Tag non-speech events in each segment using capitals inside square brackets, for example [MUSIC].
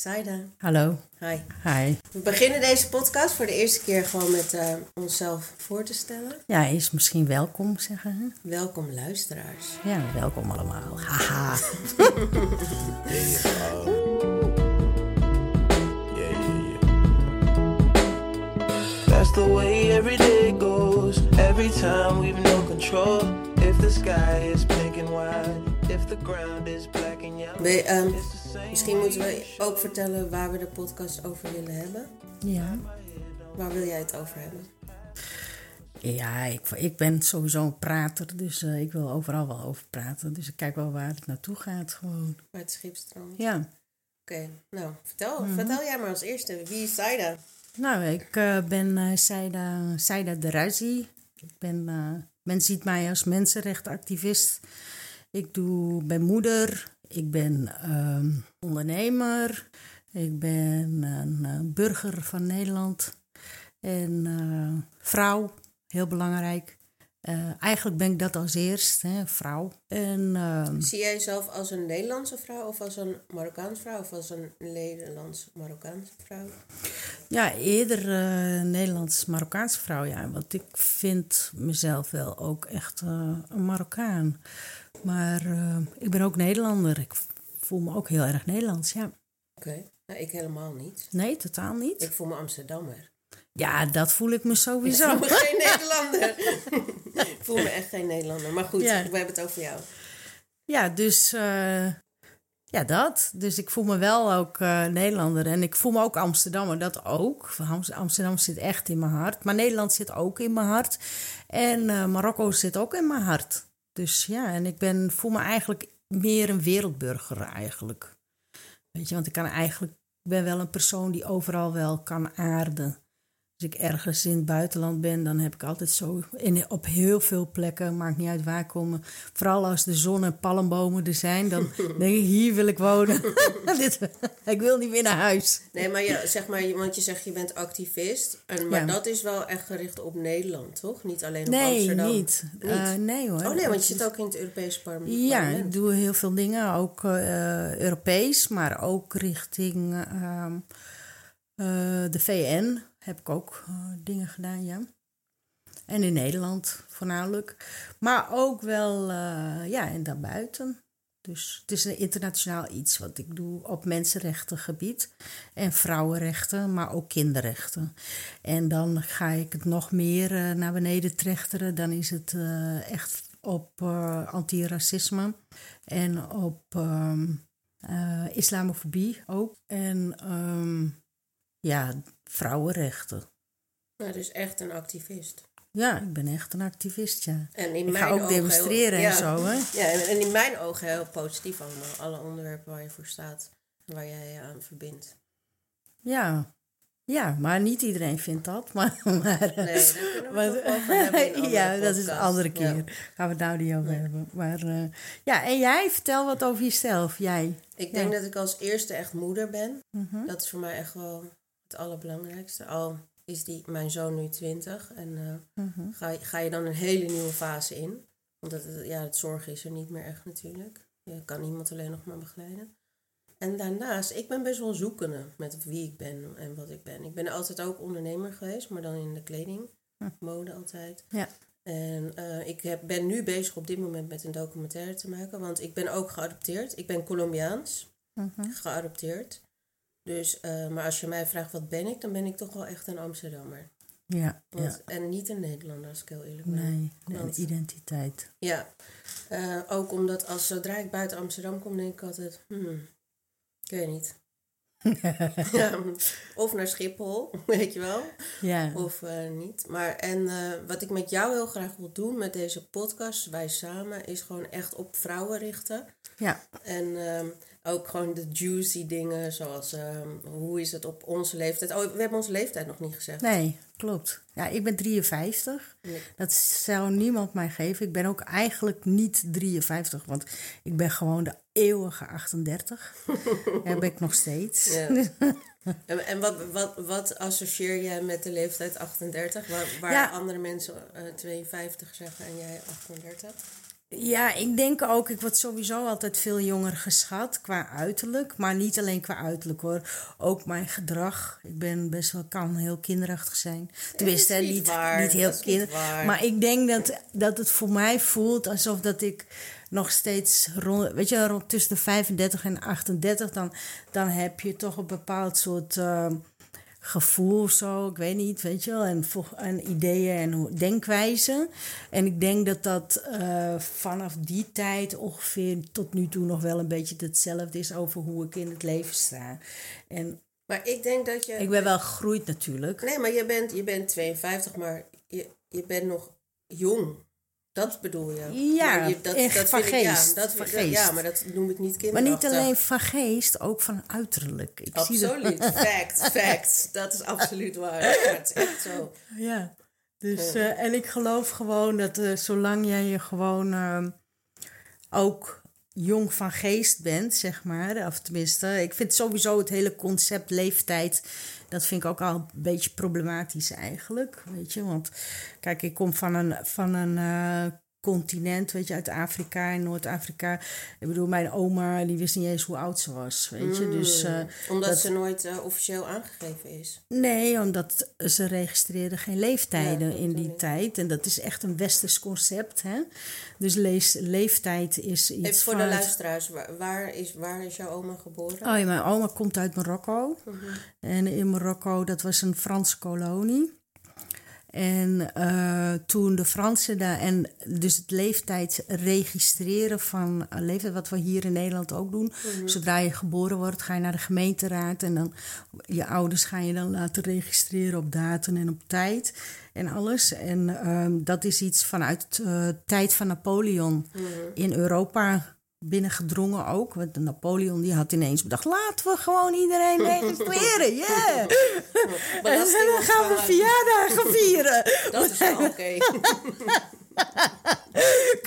Saida. Hallo. Hi. Hi. We beginnen deze podcast voor de eerste keer gewoon met uh, onszelf voor te stellen. Ja, is misschien welkom zeggen. Hè? Welkom luisteraars. Ja, welkom allemaal. Haha. [LAUGHS] That's the way every day goes. Every time we've no control. If the sky is pink and white. If the ground is black and yellow. Misschien moeten we ook vertellen waar we de podcast over willen hebben. Ja. Waar wil jij het over hebben? Ja, ik, ik ben sowieso een prater, dus uh, ik wil overal wel over praten. Dus ik kijk wel waar het naartoe gaat gewoon. Waar het schip stroomt? Ja. Oké, okay. nou, vertel, mm -hmm. vertel jij maar als eerste. Wie is Saida? Nou, ik uh, ben uh, Saida, Saida de Razi. Ik ben, men ziet mij als mensenrechtenactivist. Ik doe, ben moeder, ik ben um, ondernemer, ik ben een burger van Nederland en uh, vrouw, heel belangrijk. Uh, eigenlijk ben ik dat als eerst, hè, vrouw. En, uh, Zie jij jezelf als een Nederlandse vrouw of als een Marokkaanse vrouw of als een Nederlands-Marokkaanse vrouw? Ja, eerder uh, Nederlands-Marokkaanse vrouw, ja. Want ik vind mezelf wel ook echt een Marokkaan. Maar ik ben ook Nederlander. Ik voel me ook heel erg Nederlands, ja. Oké, okay. nou, ik helemaal niet. Nee, totaal niet? Ik voel me Amsterdammer. Ja, dat voel ik me sowieso. Ik voel me geen [LAUGHS] Nederlander. ik voel me echt geen Nederlander. Maar goed, ja. we hebben het over jou. Ja, dus uh, ja, dat. Dus ik voel me wel ook uh, Nederlander. En ik voel me ook Amsterdammer, dat ook. Amsterdam zit echt in mijn hart. Maar Nederland zit ook in mijn hart. En uh, Marokko zit ook in mijn hart. Dus ja, en ik ben, voel me eigenlijk meer een wereldburger eigenlijk. Weet je, want ik kan eigenlijk, ben wel een persoon die overal wel kan aarden. Als ik ergens in het buitenland ben, dan heb ik altijd zo in, op heel veel plekken, maakt niet uit waar komen. Vooral als de zon en palmbomen er zijn, dan [LAUGHS] denk ik, hier wil ik wonen. [LAUGHS] ik wil niet meer naar huis. Nee, maar ja, zeg maar, want je zegt je bent activist. En, maar ja. dat is wel echt gericht op Nederland, toch? Niet alleen op nee, Amsterdam. Niet. niet. Uh, nee hoor. Oh nee, want je zit ook in het Europese parlement. Ja, ik doe heel veel dingen, ook uh, Europees, maar ook richting uh, de VN heb ik ook uh, dingen gedaan, ja. En in Nederland voornamelijk. Maar ook wel, uh, ja, en daarbuiten. Dus het is een internationaal iets wat ik doe op mensenrechtengebied. En vrouwenrechten, maar ook kinderrechten. En dan ga ik het nog meer uh, naar beneden trechteren. Dan is het echt op antiracisme. En op um, islamofobie ook. En um, ja, vrouwenrechten. Nou, dus echt een activist. Ja, ik ben echt een activist, ja. En in ik mijn ga ook demonstreren heel, en ja, zo, hè. Ja, en in mijn ogen heel positief allemaal. Alle onderwerpen waar je voor staat. Waar jij je aan verbindt. Ja. Ja, maar niet iedereen vindt dat. Maar, [LAUGHS] maar, nee, kunnen we [LAUGHS] Ja, dat is een andere keer. Ja. Gaan we het nou niet over ja. hebben. Maar uh, ja, en jij, vertel wat over jezelf. Jij. Ik denk dat ik als eerste echt moeder ben. Mm -hmm. Dat is voor mij echt wel het allerbelangrijkste. Al is die, mijn zoon nu 20 en uh, mm -hmm. ga, ga je dan een hele nieuwe fase in. Want het, ja, het zorgen is er niet meer echt natuurlijk. Je kan iemand alleen nog maar begeleiden. En daarnaast, ik ben best wel zoekende met wie ik ben en wat ik ben. Ik ben altijd ook ondernemer geweest, maar dan in de kleding, hm. mode altijd. Ja. En uh, ik heb, ben nu bezig op dit moment met een documentaire te maken, want ik ben ook geadopteerd. Ik ben Colombiaans, mm -hmm. geadopteerd. Dus, uh, maar als je mij vraagt wat ben ik, dan ben ik toch wel echt een Amsterdammer. Ja, Want, ja. En niet een Nederlander, als ik heel eerlijk ben. Nee, Want, identiteit. Ja, uh, ook omdat als zodra ik buiten Amsterdam kom, denk ik altijd, hmm, ik weet niet. ja, [LAUGHS] [LAUGHS] of naar Schiphol, [LAUGHS] weet je wel. Ja. Of uh, niet. Maar en uh, wat ik met jou heel graag wil doen met deze podcast, wij samen, is gewoon echt op vrouwen richten. Ja. En um, ook gewoon de juicy dingen, zoals um, hoe is het op onze leeftijd. Oh, we hebben onze leeftijd nog niet gezegd. Nee, klopt. Ja, ik ben 53. Nee. Dat zou niemand mij geven. Ik ben ook eigenlijk niet 53, want ik ben gewoon de eeuwige 38. Daar ben ik nog steeds. Ja. [LAUGHS] En, en wat, wat, wat associeer jij met de leeftijd 38, waar, waar Ja. andere mensen eh 52 zeggen en jij 38? Ja, ik denk ook, ik word sowieso altijd veel jonger geschat qua uiterlijk. Maar niet alleen qua uiterlijk hoor. Ook mijn gedrag. Ik ben best wel, kan heel kinderachtig zijn. Tenminste, niet niet, waar, niet heel kinderachtig. Maar ik denk dat, dat het voor mij voelt alsof dat ik nog steeds rond, weet je, rond tussen de 35 en 38, dan, dan heb je toch een bepaald soort eh, gevoel of zo, ik weet niet, weet je wel, en, en ideeën en denkwijzen. En ik denk dat dat eh, vanaf die tijd ongeveer tot nu toe nog wel een beetje hetzelfde is over hoe ik in het leven sta. En Maar ik denk dat je... ik ben wel gegroeid natuurlijk. Nee, maar je bent, je bent 52, maar je, je bent nog jong. Dat bedoel je? Ja, maar je, dat, echt dat van vind ik- geest, Ja, dat, van dat- geest. ja, maar dat noem ik niet Maar kinderachtig. niet alleen van geest, ook van uiterlijk. Ik zie dat- Absoluut. [LAUGHS] Fact, fact. Dat is absoluut waar. Ja, het is echt zo. Ja, dus, eh, en ik geloof gewoon dat eh, zolang jij je gewoon ehm, ook jong van geest bent, zeg maar, of tenminste, ik vind sowieso het hele concept leeftijd, dat vind ik ook al een beetje problematisch eigenlijk, weet je, want kijk, ik kom van een, van een eh, continent, weet je, uit Afrika en Noord-Afrika. Ik bedoel, mijn oma, die wist niet eens hoe oud ze was, weet je, dus... eh, Omdat dat- ze nooit eh, officieel aangegeven is. Nee, omdat ze registreerden geen leeftijden Ja, in die tijd. En dat is echt een westers concept. Hè? Dus lees, leeftijd is iets Even voor de luisteraars, waar, waar is, waar is jouw oma geboren? Oh ja, mijn oma komt uit Marokko. Mhm. En in Marokko, dat was een Franse kolonie. En eh, toen de Fransen daar... En dus het leeftijd registreren van een leeftijd... wat we hier in Nederland ook doen. Zodra je geboren wordt, ga je naar de gemeenteraad... en dan je ouders ga je dan laten registreren op datum en op tijd... en alles. En ehm, dat is iets vanuit de tijd van Napoleon in Europa binnengedrongen ook. Want Napoleon die had ineens bedacht... laten we gewoon iedereen registreren, yeah! [LAUGHS] En dan gaan we verjaardagen vieren. [LAUGHS] Dat is wel oké. [LAUGHS]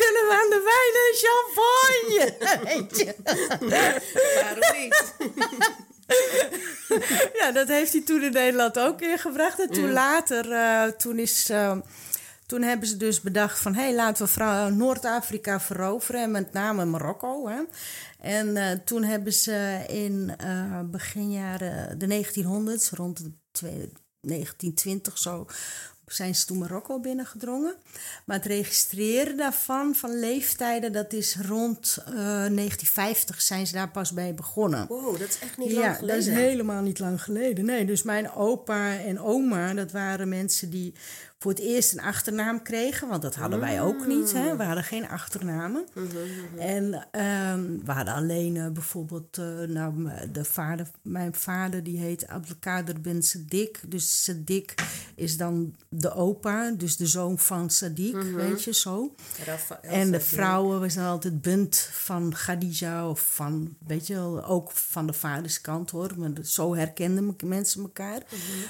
Kunnen we aan de wijn en champagne? Weet je? Waarom niet? Ja, dat heeft hij toen in Nederland ook ingebracht. En toen later, eh, toen, is, eh, toen hebben ze dus bedacht van... hé, hey, laten we Noord-Afrika veroveren. En met name Marokko. Hè. En eh, toen hebben ze in eh begin jaren de 1900s, rond de twee- 1920 zo... zijn ze toen Marokko binnengedrongen. Maar het registreren daarvan, van leeftijden... dat is rond eh, 1950 zijn ze daar pas bij begonnen. Wow, dat is echt niet lang Ja, geleden. dat is helemaal niet lang geleden. Nee, dus mijn opa en oma, dat waren mensen die voor het eerst een achternaam kregen. Want dat hadden wij ook niet. Hè? We hadden geen achternamen. En ehm, we hadden alleen eh, bijvoorbeeld, eh, nou, de vader, mijn vader die heet Abdelkader Ben Sadik. Dus Sadik is dan de opa, dus de zoon van Sadik, weet je zo. En de vrouwen was dan altijd bunt van Khadija of van, weet je wel, ook van de vaderskant hoor. Maar zo herkenden me- mensen elkaar.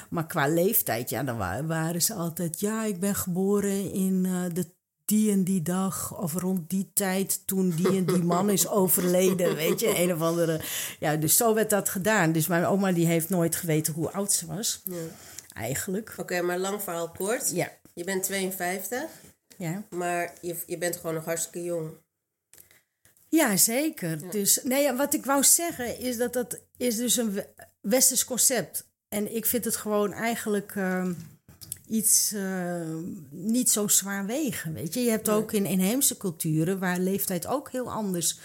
Maar qua leeftijd, ja, dan wa- waren ze altijd, ja, ik ben geboren in eh, de die en die dag of rond die tijd toen die en die man is [LAUGHS] overleden, weet je, een of andere. Ja, dus zo werd dat gedaan. Dus mijn oma die heeft nooit geweten hoe oud ze was. Eigenlijk. Oké, maar lang verhaal kort. Ja, Je bent 52, ja. maar je, je bent gewoon nog hartstikke jong. Ja, zeker. Dus nee, wat ik wou zeggen is dat dat is dus een we- westers concept. En ik vind het gewoon eigenlijk ehm, iets eh, niet zo zwaar wegen. Weet je, je hebt ook in inheemse culturen waar leeftijd ook heel anders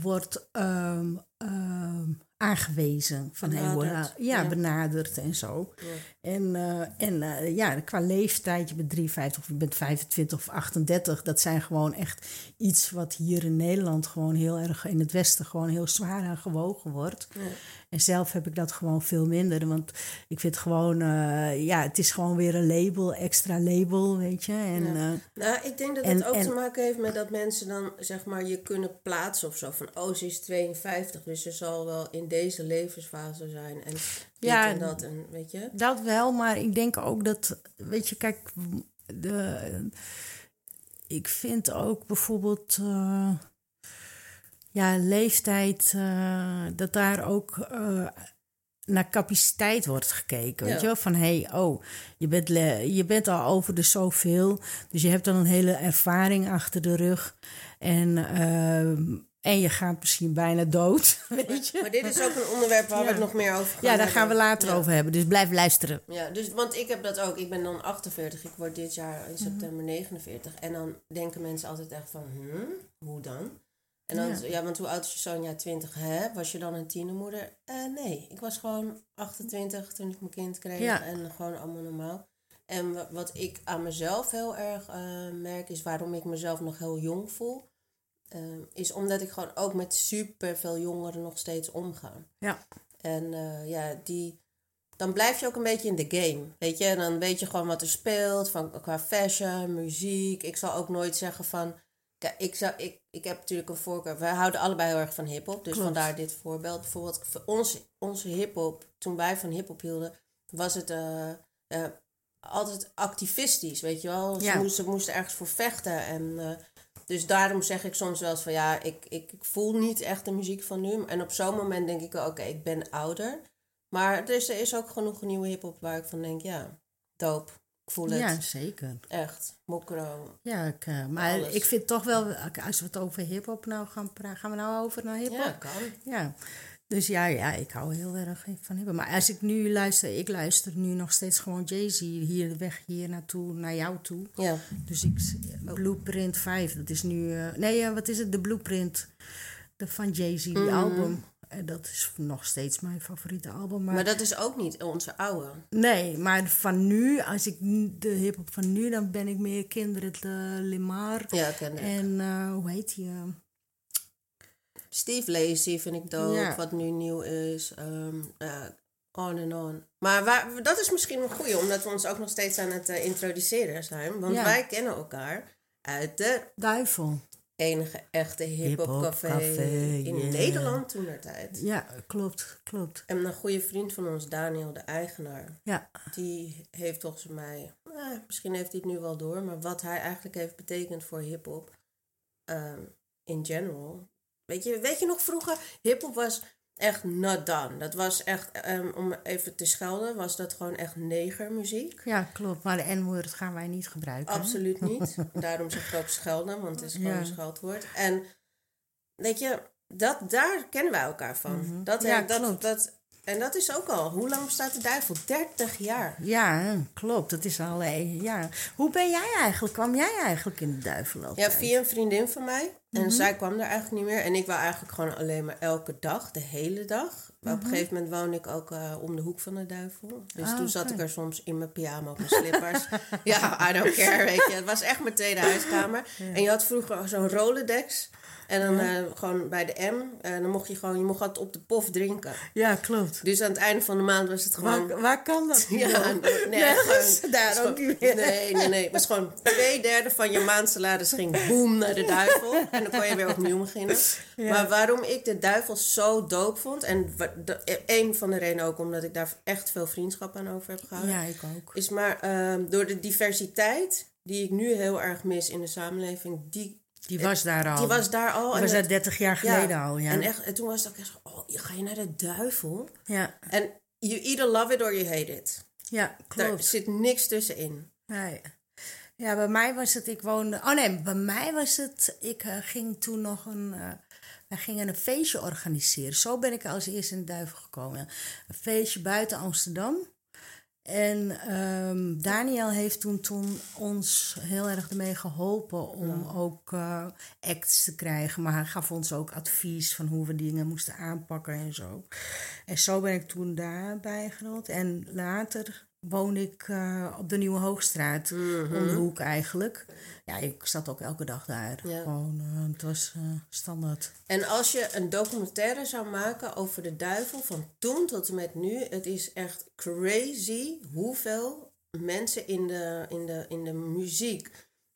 wordt ehm, ehm, aangewezen. Van hey, Benaderd, ja, ja. benaderd en zo. Ja. En, eh, en eh, ja, qua leeftijd, je bent 53 of je bent 25 of 38, dat zijn gewoon echt iets wat hier in Nederland gewoon heel erg in het Westen gewoon heel zwaar aan gewogen wordt. Ja. En zelf heb ik dat gewoon veel minder, want ik vind gewoon, eh, ja, het is gewoon weer een label, extra label, weet je. En, Ja. eh, Nou, ik denk dat En- het ook en- te maken heeft met dat mensen dan zeg maar je kunnen plaatsen of zo. Van oh, ze is 52, dus ze zal wel in deze levensfase zijn. En Ja, en dat en weet je. Dat wel, maar ik denk ook dat, weet je, kijk, de, ik vind ook bijvoorbeeld, eh, ja, leeftijd, eh, dat daar ook eh, naar capaciteit wordt gekeken. Weet je wel? Van hé, hey, oh, je bent, je bent al over de zoveel. Dus je hebt dan een hele ervaring achter de rug. En, ehm, en je gaat misschien bijna dood. [LAUGHS] Weet je? Maar dit is ook een onderwerp waar we het nog meer over gaan Ja, daar gaan we later Ja. over hebben. Dus blijf luisteren. Ja, dus, want ik heb dat ook. Ik ben dan 48. Ik word dit jaar Mhm. in september 49. En dan denken mensen altijd echt van, hm, hoe dan? En dan, ja. Ja. want hoe oud is je zoon? Ja, 20. Hè? Was je dan een tienermoeder? Eh, nee, ik was gewoon 28 toen ik mijn kind kreeg. Ja. En gewoon allemaal normaal. En wa- wat ik aan mezelf heel erg eh, merk, is waarom ik mezelf nog heel jong voel. eh, is omdat ik gewoon ook met super veel jongeren nog steeds omga. Ja. En ja, die, dan blijf je ook een beetje in de game. Weet je, en dan weet je gewoon wat er speelt van, qua fashion, muziek. Ik zal ook nooit zeggen van. Kijk, ik, zou, ik, ik heb natuurlijk een voorkeur. Wij houden allebei heel erg van hip-hop. Dus Klopt. vandaar dit voorbeeld. Bijvoorbeeld, voor ons, onze hip-hop, toen wij van hip-hop hielden, was het eh, eh, altijd activistisch. Weet je wel? Ze, Ja. moesten, ergens voor vechten. En, eh, dus daarom zeg ik soms wel eens van ja, ik, ik, ik voel niet echt de muziek van nu. En op zo'n moment denk ik, oké, ik ben ouder. Maar er is, er is ook genoeg nieuwe hip-hop waar ik van denk, ja, dope. Ik voel het. Ja, zeker. Echt. Mokro. Ja, ik, eh, maar Alles. ik vind toch wel, als we het over hip-hop nou gaan praten, gaan we nou over naar hip-hop? Ja, kan. Ja, dus ja, ja, ik hou heel erg van hebben. Maar als ik nu luister, ik luister nu nog steeds gewoon Jay-Z hier de weg hier naartoe, naar jou toe. Ja. Dus ik, Blueprint 5, dat is nu, eh, nee, wat is het, de Blueprint de, van Jay-Z, die Mhm. album. En dat is nog steeds mijn favoriete album. Maar, Maar dat is ook niet onze oude. nee, maar van nu, als ik de hip-hop van nu, dan ben ik meer Kindred uh, Limar. Ja. En eh, hoe heet die? eh? Steve Lacy vind ik dope, Ja. wat nu nieuw is. Ja, on en on. Maar waar, dat is misschien een goeie, omdat we ons ook nog steeds aan het eh, introduceren zijn. Want Ja. wij kennen elkaar uit de Duivel. Enige echte hip-hop-café Hip-hop-café, in yeah. Nederland toen der tijd. Ja, klopt, klopt. En een goede vriend van ons, Daniel, de eigenaar, Ja, die heeft volgens mij, eh, misschien heeft hij het nu wel door, maar wat hij eigenlijk heeft betekend voor hip-hop ehm, in general. Weet je, weet je nog vroeger, hip-hop was echt not done. Dat was echt, ehm, om even te schelden, was dat gewoon echt negermuziek. ja, klopt. Maar de N-woord gaan wij niet gebruiken. hè? Absoluut niet. [LAUGHS] Daarom zeg ik ook schelden, want het is gewoon Ja. een scheldwoord. En weet je, dat, daar kennen wij elkaar van. dat, Mhm. Ja, dat, klopt. dat, en dat is ook al, hoe lang bestaat de duivel? 30 jaar. Ja, klopt. Dat is al. eh, Ja. Hoe ben jij eigenlijk? Kwam jij eigenlijk in de duivel Ja, altijd? via een vriendin van mij. En Mhm. zij kwam er eigenlijk niet meer. En ik wou eigenlijk gewoon alleen maar elke dag, de hele dag. Maar op een gegeven moment woonde ik ook eh, om de hoek van de duivel. Dus Mhm. Ah, toen zat ik er soms in mijn pyjama op mijn slippers. [LAUGHS] ja, I don't care, weet je. Het was echt mijn tweede huiskamer. En je had vroeger zo'n Rolodex. En dan eh, gewoon bij de M. En dan mocht je gewoon, je mocht altijd op de pof drinken. Ja, klopt. Dus aan het einde van de maand was het gewoon... Waar, waar kan dat? [LAUGHS] Ja, nee, gewoon- Daar ook niet meer. Nee, nee, nee. Het was gewoon twee derde van je maandsalaris ging boom naar de duivel. En dan kon je weer opnieuw beginnen. Ja. Maar waarom ik de duivel zo doop vond... en een van de redenen ook omdat ik daar echt veel vriendschap aan over heb gehouden... Ja, ik ook. is maar ehm, door de diversiteit die ik nu heel erg mis in de samenleving... die, Die was daar al. die was daar al. Die was daar 30 jaar geleden al. Ja. En, echt, en toen was het ook echt zo... oh, ga je naar de duivel? ja. En you either love it or you hate it. ja, klopt. zit niks tussenin. Nee. Ja, bij mij was het, ik woonde... Oh nee, bij mij was het, ik eh, ging toen nog een... eh wij gingen een feestje organiseren. Zo ben ik als eerste in de duivel gekomen. Een feestje buiten Amsterdam. En ehm, Daniel heeft toen, toen ons heel erg ermee geholpen om ook eh, acts te krijgen. Maar hij gaf ons ook advies van hoe we dingen moesten aanpakken en zo. En zo ben ik toen daarbij gerold. En later woonde ik eh, op de Nieuwe Hoogstraat, om de hoek eigenlijk. Ja, ik zat ook elke dag daar. Ja. Gewoon, eh, het was eh, standaard. En als je een documentaire zou maken over de duivel van toen tot en met nu, het is echt crazy hoeveel mensen in de, in de, in de muziek,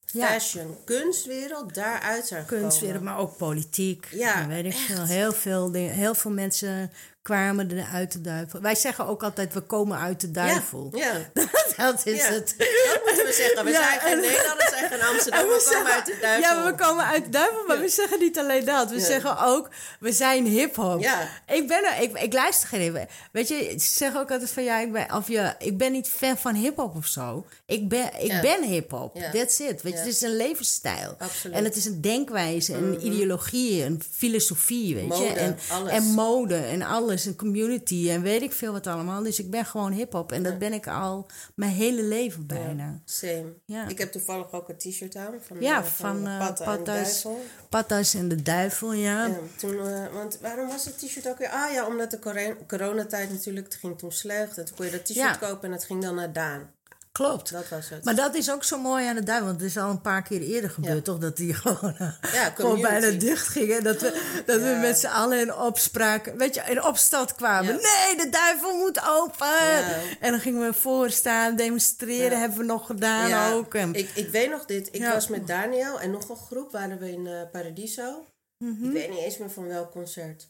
Ja. fashion, kunstwereld daaruit zijn gekomen. Kunstwereld, maar ook politiek. Ja, weet ik veel. Heel veel, dingen, heel veel mensen kwamen er uit de duivel. Wij zeggen ook altijd, we komen uit de duivel. Ja, [LAUGHS] dat is ja. het. dat moeten we zeggen. We Ja, zijn geen en- Nederlanders, we zijn geen Amsterdam, [LAUGHS] we, komen uit de duivel. Ja, we komen uit de duivel, maar we zeggen niet alleen dat. We zeggen ook, we zijn hip-hop. Ja. Ik, ben er, ik, ik luister geen hip Weet je, ze zeggen ook altijd van ja, ik ben, of je, ik ben niet fan van hip-hop of zo. Ik ben, ik ben hip-hop. That's it. Weet je, het is een levensstijl. Absoluut. En het is een denkwijze, een ideologie, een filosofie, weet je. En, alles. en mode en alles, een community en weet ik veel wat allemaal. Dus ik ben gewoon hip-hop en dat ben ik al mijn hele leven bijna. Same. Ja. Ik heb toevallig ook een t-shirt aan van, Ja, eh, van Patta en de Duivel. Patas en de Duivel, ja. Ja, toen, eh, want waarom was het t-shirt ook weer? Ah ja, omdat de coronatijd natuurlijk, het ging toen slecht. En toen kon je dat t-shirt kopen en dat ging dan naar Daan. Klopt. Dat was het. Maar dat is ook zo mooi aan de duivel. Want het is al een paar keer eerder gebeurd, Ja. toch? Dat die gewoon, eh, Ja, gewoon bijna dicht gingen. Dat we, dat we met z'n allen in opspraak, weet je, in opstand kwamen. Nee, de duivel moet open! En dan gingen we voor staan, demonstreren, hebben we nog gedaan ook. En, ik, ik weet nog dit. Ik was met Daniel en nog een groep waren we in eh, Paradiso. Mhm. Ik weet niet eens meer van welk concert.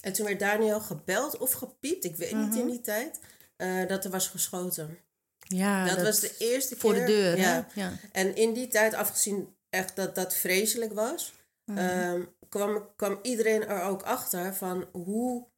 En toen werd Daniel gebeld of gepiept, ik weet Mhm. niet in die tijd, eh, dat er was geschoten. Ja, dat, was de eerste voor keer. de deur. Ja. Ja. En in die tijd, afgezien echt dat dat vreselijk was, Mhm. ehm, kwam, kwam iedereen er ook achter van hoe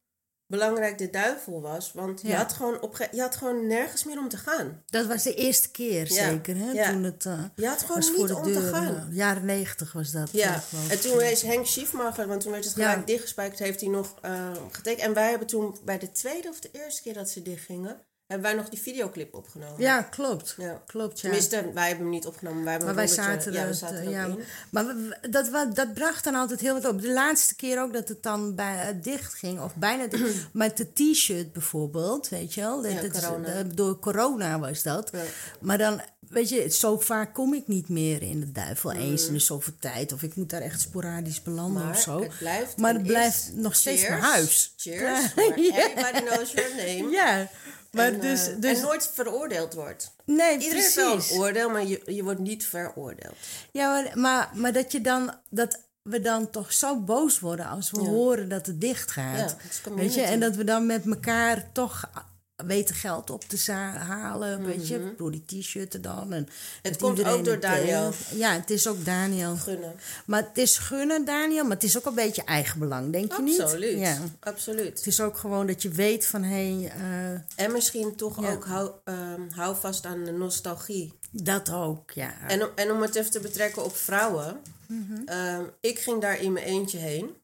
belangrijk de duivel was. Want je, had gewoon op, je had gewoon nergens meer om te gaan. Dat was de eerste keer, Ja. zeker, hè? Ja. Toen het... eh, Je had gewoon niet voor de om deur. te gaan. ja. jaren negentig was dat. Ja, geloof en toen is Henk Schiefmacher, want toen werd het gelijk dichtgespijkerd, heeft hij nog eh, getekend. En wij hebben toen bij de tweede of de eerste keer dat ze dichtgingen, hebben wij nog die videoclip opgenomen. Ja, klopt. Ja. Klopt, ja. Tenminste, wij hebben hem niet opgenomen. Wij hebben Maar wij zaten ja, er, we zaten er ook ja. in. Maar we- dat, dat bracht dan altijd heel wat op. De laatste keer ook dat het dan bij, eh, dicht ging, of bijna dicht, [CLEARS THROAT] met de t-shirt bijvoorbeeld, weet je wel. Dat, Ja, is- eh, door corona was dat. Ja. Maar dan, weet je, zo vaak kom ik niet meer in de duivel, Mm. eens in de zoveel tijd. Of ik moet daar echt sporadisch belanden Maar of zo. het blijft Maar het blijft nog steeds Cheers. mijn huis. Cheers. [LAUGHS] Everybody knows your name. Ja, maar en, dus, eh, dus en nooit veroordeeld wordt. nee, Iedereen heeft wel precies. een oordeel, maar je, je wordt niet veroordeeld. Ja, maar, maar, dat je dan dat we dan toch zo boos worden als we Ja. horen dat het dicht Ja, gaat. is weet je, en dat we dan met elkaar toch weten geld op te halen, weet je, door die t-shirten dan. En Mhm. komt ook door het Daniel. Ja, het is ook Daniel. Gunnen. Maar het is gunnen, Daniel, maar het is ook een beetje eigenbelang, denk je niet? Absoluut. Ja. Absoluut. Het is ook gewoon dat je weet van, hé, hey, En misschien toch Ja. ook hou, ehm, hou vast aan de nostalgie. dat ook, ja. En, om- en om het even te betrekken op vrouwen. Mhm. ehm, ik ging daar in mijn eentje heen.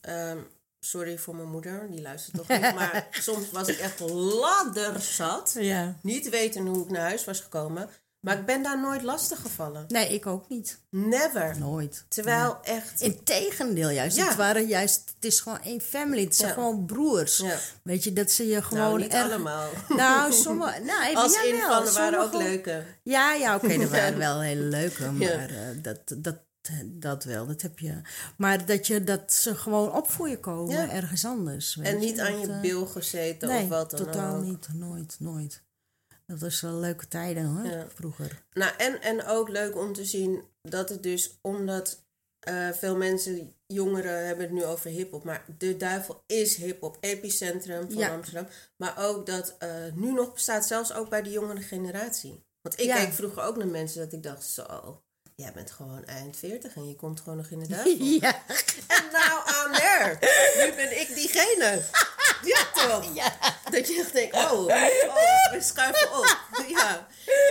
Ehm, sorry voor mijn moeder, die luistert toch niet. Maar [LAUGHS] soms was ik echt ladderzat. ja. Niet weten hoe ik naar huis was gekomen. Maar ik ben daar nooit lastig gevallen. Nee, ik ook niet. Never. Nooit. Terwijl echt... Integendeel juist. Ja. Het, waren juist, het is gewoon één family. Het zijn Ja. gewoon broers. Ja. Weet je, dat ze je gewoon Nou, niet erg- allemaal. Nou, sommige... [LAUGHS] Nou, Als jawel, in van, er waren ook leuke. Ja, ja, oké, er [LAUGHS] waren wel hele leuke. Maar eh, dat, dat, dat wel, dat heb je. Maar dat, je, dat ze gewoon op voor je komen Ja. ergens anders. Weet En niet je, aan dat, je eh, bil gezeten Nee, of wat dan totaal ook. niet. Nooit, nooit. Dat was wel leuke tijden hoor, Ja. vroeger. Nou, en, en ook leuk om te zien dat het dus, omdat eh, veel mensen, jongeren hebben het nu over hip-hop, maar de duivel is hip-hop, epicentrum van Ja. Amsterdam. Maar ook dat eh, nu nog bestaat, zelfs ook bij de jongere generatie. Want ik keek vroeger ook naar mensen dat ik dacht, zo, jij bent gewoon eind 40 en je komt gewoon nog in de [LAUGHS] duivel. Ja. En nou there. Nu ben ik diegene. Ja, toch? Dat je echt denkt, oh, oh we schuiven op. Ja.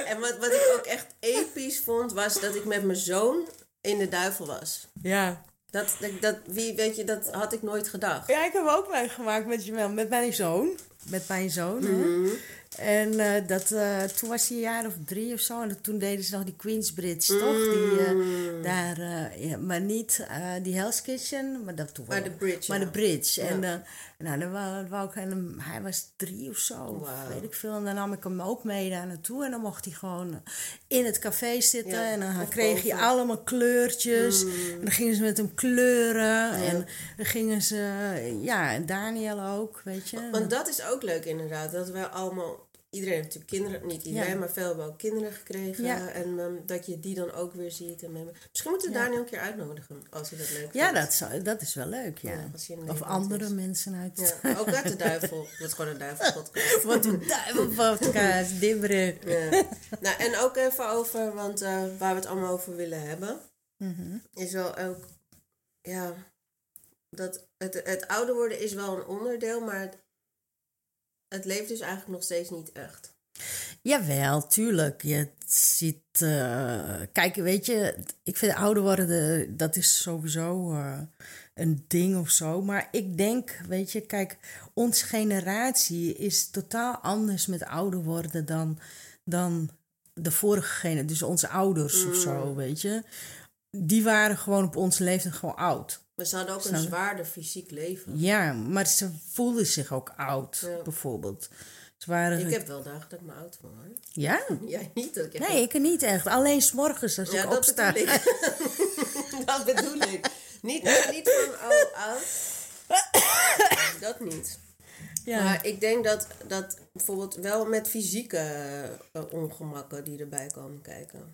En wat, wat ik ook echt episch vond, was dat ik met mijn zoon in de duivel was. ja. Dat, dat, dat, wie, weet je, dat had ik nooit gedacht. Ja, ik heb ook meegemaakt met, je- met mijn zoon. Met mijn zoon, hè. En eh, dat, eh, toen was hij een jaar of drie of zo. En toen deden ze nog die Queensbridge, toch? Die, eh, daar, eh, ja, maar niet die Hell's Kitchen, maar dat toen Maar de bridge, Maar ja. de bridge. En nou, dan wou, wou ik, hem- hij was drie of zo, of Wauw. weet ik veel. En dan nam ik hem ook mee daar naartoe. En dan mocht hij gewoon eh, in het café zitten. Ja, En dan kreeg hij allemaal kleurtjes. En dan gingen ze met hem kleuren. En dan gingen ze, ja, en Daniel ook, weet je. Want dat is ook leuk inderdaad, dat wij allemaal iedereen heeft natuurlijk kinderen, niet iedereen, Ja. maar veel hebben ook kinderen gekregen. Ja. En ehm, dat je die dan ook weer ziet. En met- misschien moeten we Ja. Daniel een keer uitnodigen, als hij dat leuk vindt. Ja, dat, zou, dat is wel leuk, ja. Of andere is. mensen uit... Ja, ook uit de duivel. [LAUGHS] Wordt gewoon een duivelpodcast. [LAUGHS] Wat een duivelpodcast. Ja. Nou, en ook even over, want eh, waar we het allemaal over willen hebben, Mhm. is wel ook, ja, dat het, het ouder worden is wel een onderdeel, maar het, het leeft dus eigenlijk nog steeds niet echt. Jawel, tuurlijk. Je ziet... eh, kijk, weet je, ik vind ouder worden, dat is sowieso eh, een ding of zo. Maar ik denk, weet je, kijk, onze generatie is totaal anders met ouder worden dan, dan de vorige generatie. Dus onze ouders of zo, weet je. Die waren gewoon op onze leeftijd gewoon oud. Maar ze hadden ook een zwaarder fysiek leven. Ja, maar ze voelden zich ook oud, Ja. bijvoorbeeld. Ze waren... Ik heb wel dagen dat ik me oud voel, hoor. Ja? [LAUGHS] Jij niet? Dat ik echt- Nee, ik niet echt. Alleen s'morgens als Ja, ik dat opsta. bedoel ik. [LAUGHS] dat bedoel ik. Niet, niet van oud, oud. [COUGHS] Dat niet. Ja. Maar ik denk dat, dat bijvoorbeeld wel met fysieke eh, ongemakken die erbij komen kijken.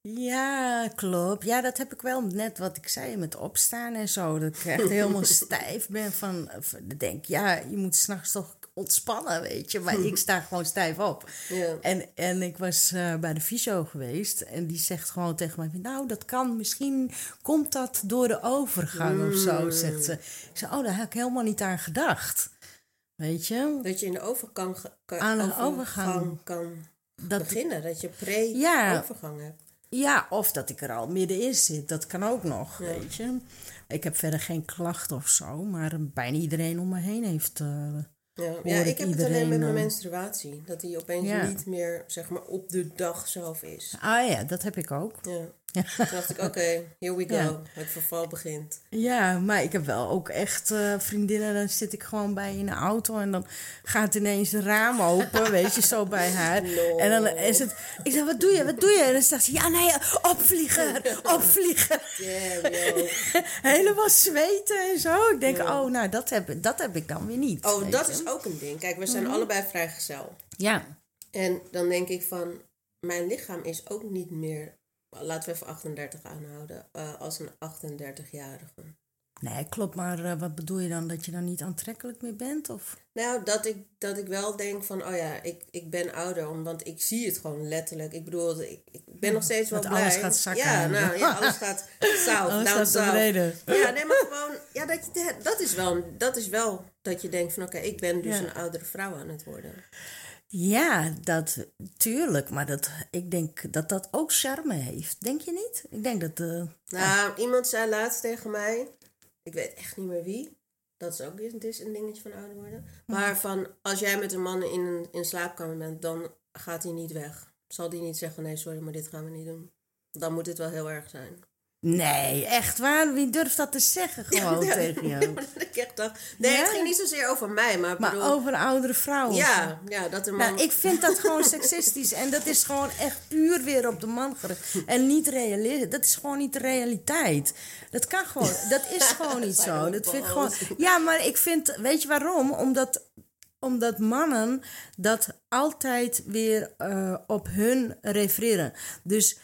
Ja, klopt. Ja, dat heb ik wel net wat ik zei met opstaan en zo. Dat ik echt helemaal [LAUGHS] stijf ben van... denk, ja, je moet s'nachts toch ontspannen, weet je. Maar [LAUGHS] ik sta gewoon stijf op. Ja. En, en ik was eh, bij de fysio geweest en die zegt gewoon tegen mij: Nou, dat kan, misschien komt dat door de overgang of zo, zegt ze. Ik zei: Oh, daar heb ik helemaal niet aan gedacht. Weet je? Dat je in de overgang kan, Aan een overgang overgang. kan Dat, beginnen. Dat je Ja. pre-overgang hebt. Ja, of dat ik er al middenin zit, dat kan ook nog, Ja. weet je. Ik heb verder geen klachten of zo, maar bijna iedereen om me heen heeft. eh, Ja, ja ik ik heb het alleen met mijn eh, menstruatie. Dat die opeens Ja. niet meer, zeg maar, op de dag zelf is. Ah ja, dat heb ik ook. Ja. Toen dacht ik, oké, here we go. Ja. Het verval begint. Ja, maar ik heb wel ook echt eh, vriendinnen. Dan zit ik gewoon bij in de auto en dan gaat ineens een raam open, [LAUGHS] weet je, zo bij haar. No. En dan is het, ik zeg, wat doe je, wat doe je? En dan zegt ze, ja, nee, opvliegen, [LAUGHS] opvliegen. Damn. [LAUGHS] Helemaal zweten en zo. Ik denk, oh, nou, dat heb, dat heb ik dan weer niet. Oh, dat je. is ook een ding. Kijk, we zijn Mhm. allebei vrijgezel. Ja, En dan denk ik van, mijn lichaam is ook niet meer, laten we even 38 aanhouden, eh, als een 38-jarige. nee, klopt. Maar eh, wat bedoel je dan? Dat je dan niet aantrekkelijk meer bent? Of? Nou, dat ik, dat ik wel denk van, oh ja, ik, ik ben ouder, om- want ik zie het gewoon letterlijk. Ik bedoel, ik, ik ben nog steeds wel Dat blij. alles gaat zakken. Ja, nou, ja, alles [LAUGHS] gaat south, Alles down gaat naar south. beneden. Ja, nee, maar gewoon, ja, dat, je, dat, is wel, dat is wel dat je denkt van, oké, ik ben dus Ja. een oudere vrouw aan het worden. Ja, dat tuurlijk. Maar dat, ik denk dat dat ook charme heeft. Denk je niet? Ik denk dat... eh, Nou, iemand zei laatst tegen mij, ik weet echt niet meer wie. Dat is ook dit is een dingetje van ouder worden. Maar van, als jij met een man in een in slaapkamer bent, dan gaat hij niet weg. Zal die niet zeggen, nee, sorry, maar dit gaan we niet doen. Dan moet het wel heel erg zijn. Nee, echt waar? Wie durft dat te zeggen gewoon Ja, tegen jou? [LAUGHS] ik echt dacht, nee, Ja? het ging niet zozeer over mij, maar, Maar bedoel, over oudere vrouw? of zo? ja, ja, dat een man... Nou, ik vind dat gewoon [LAUGHS] seksistisch. En dat is gewoon echt puur weer op de man gericht. En niet realistisch. Dat is gewoon niet de realiteit. Dat kan gewoon. Dat is [LAUGHS] gewoon niet zo. Dat vind ik gewoon. Ja, maar ik vind. Weet je waarom? Omdat. Omdat mannen dat altijd weer eh, op hun refereren. Dus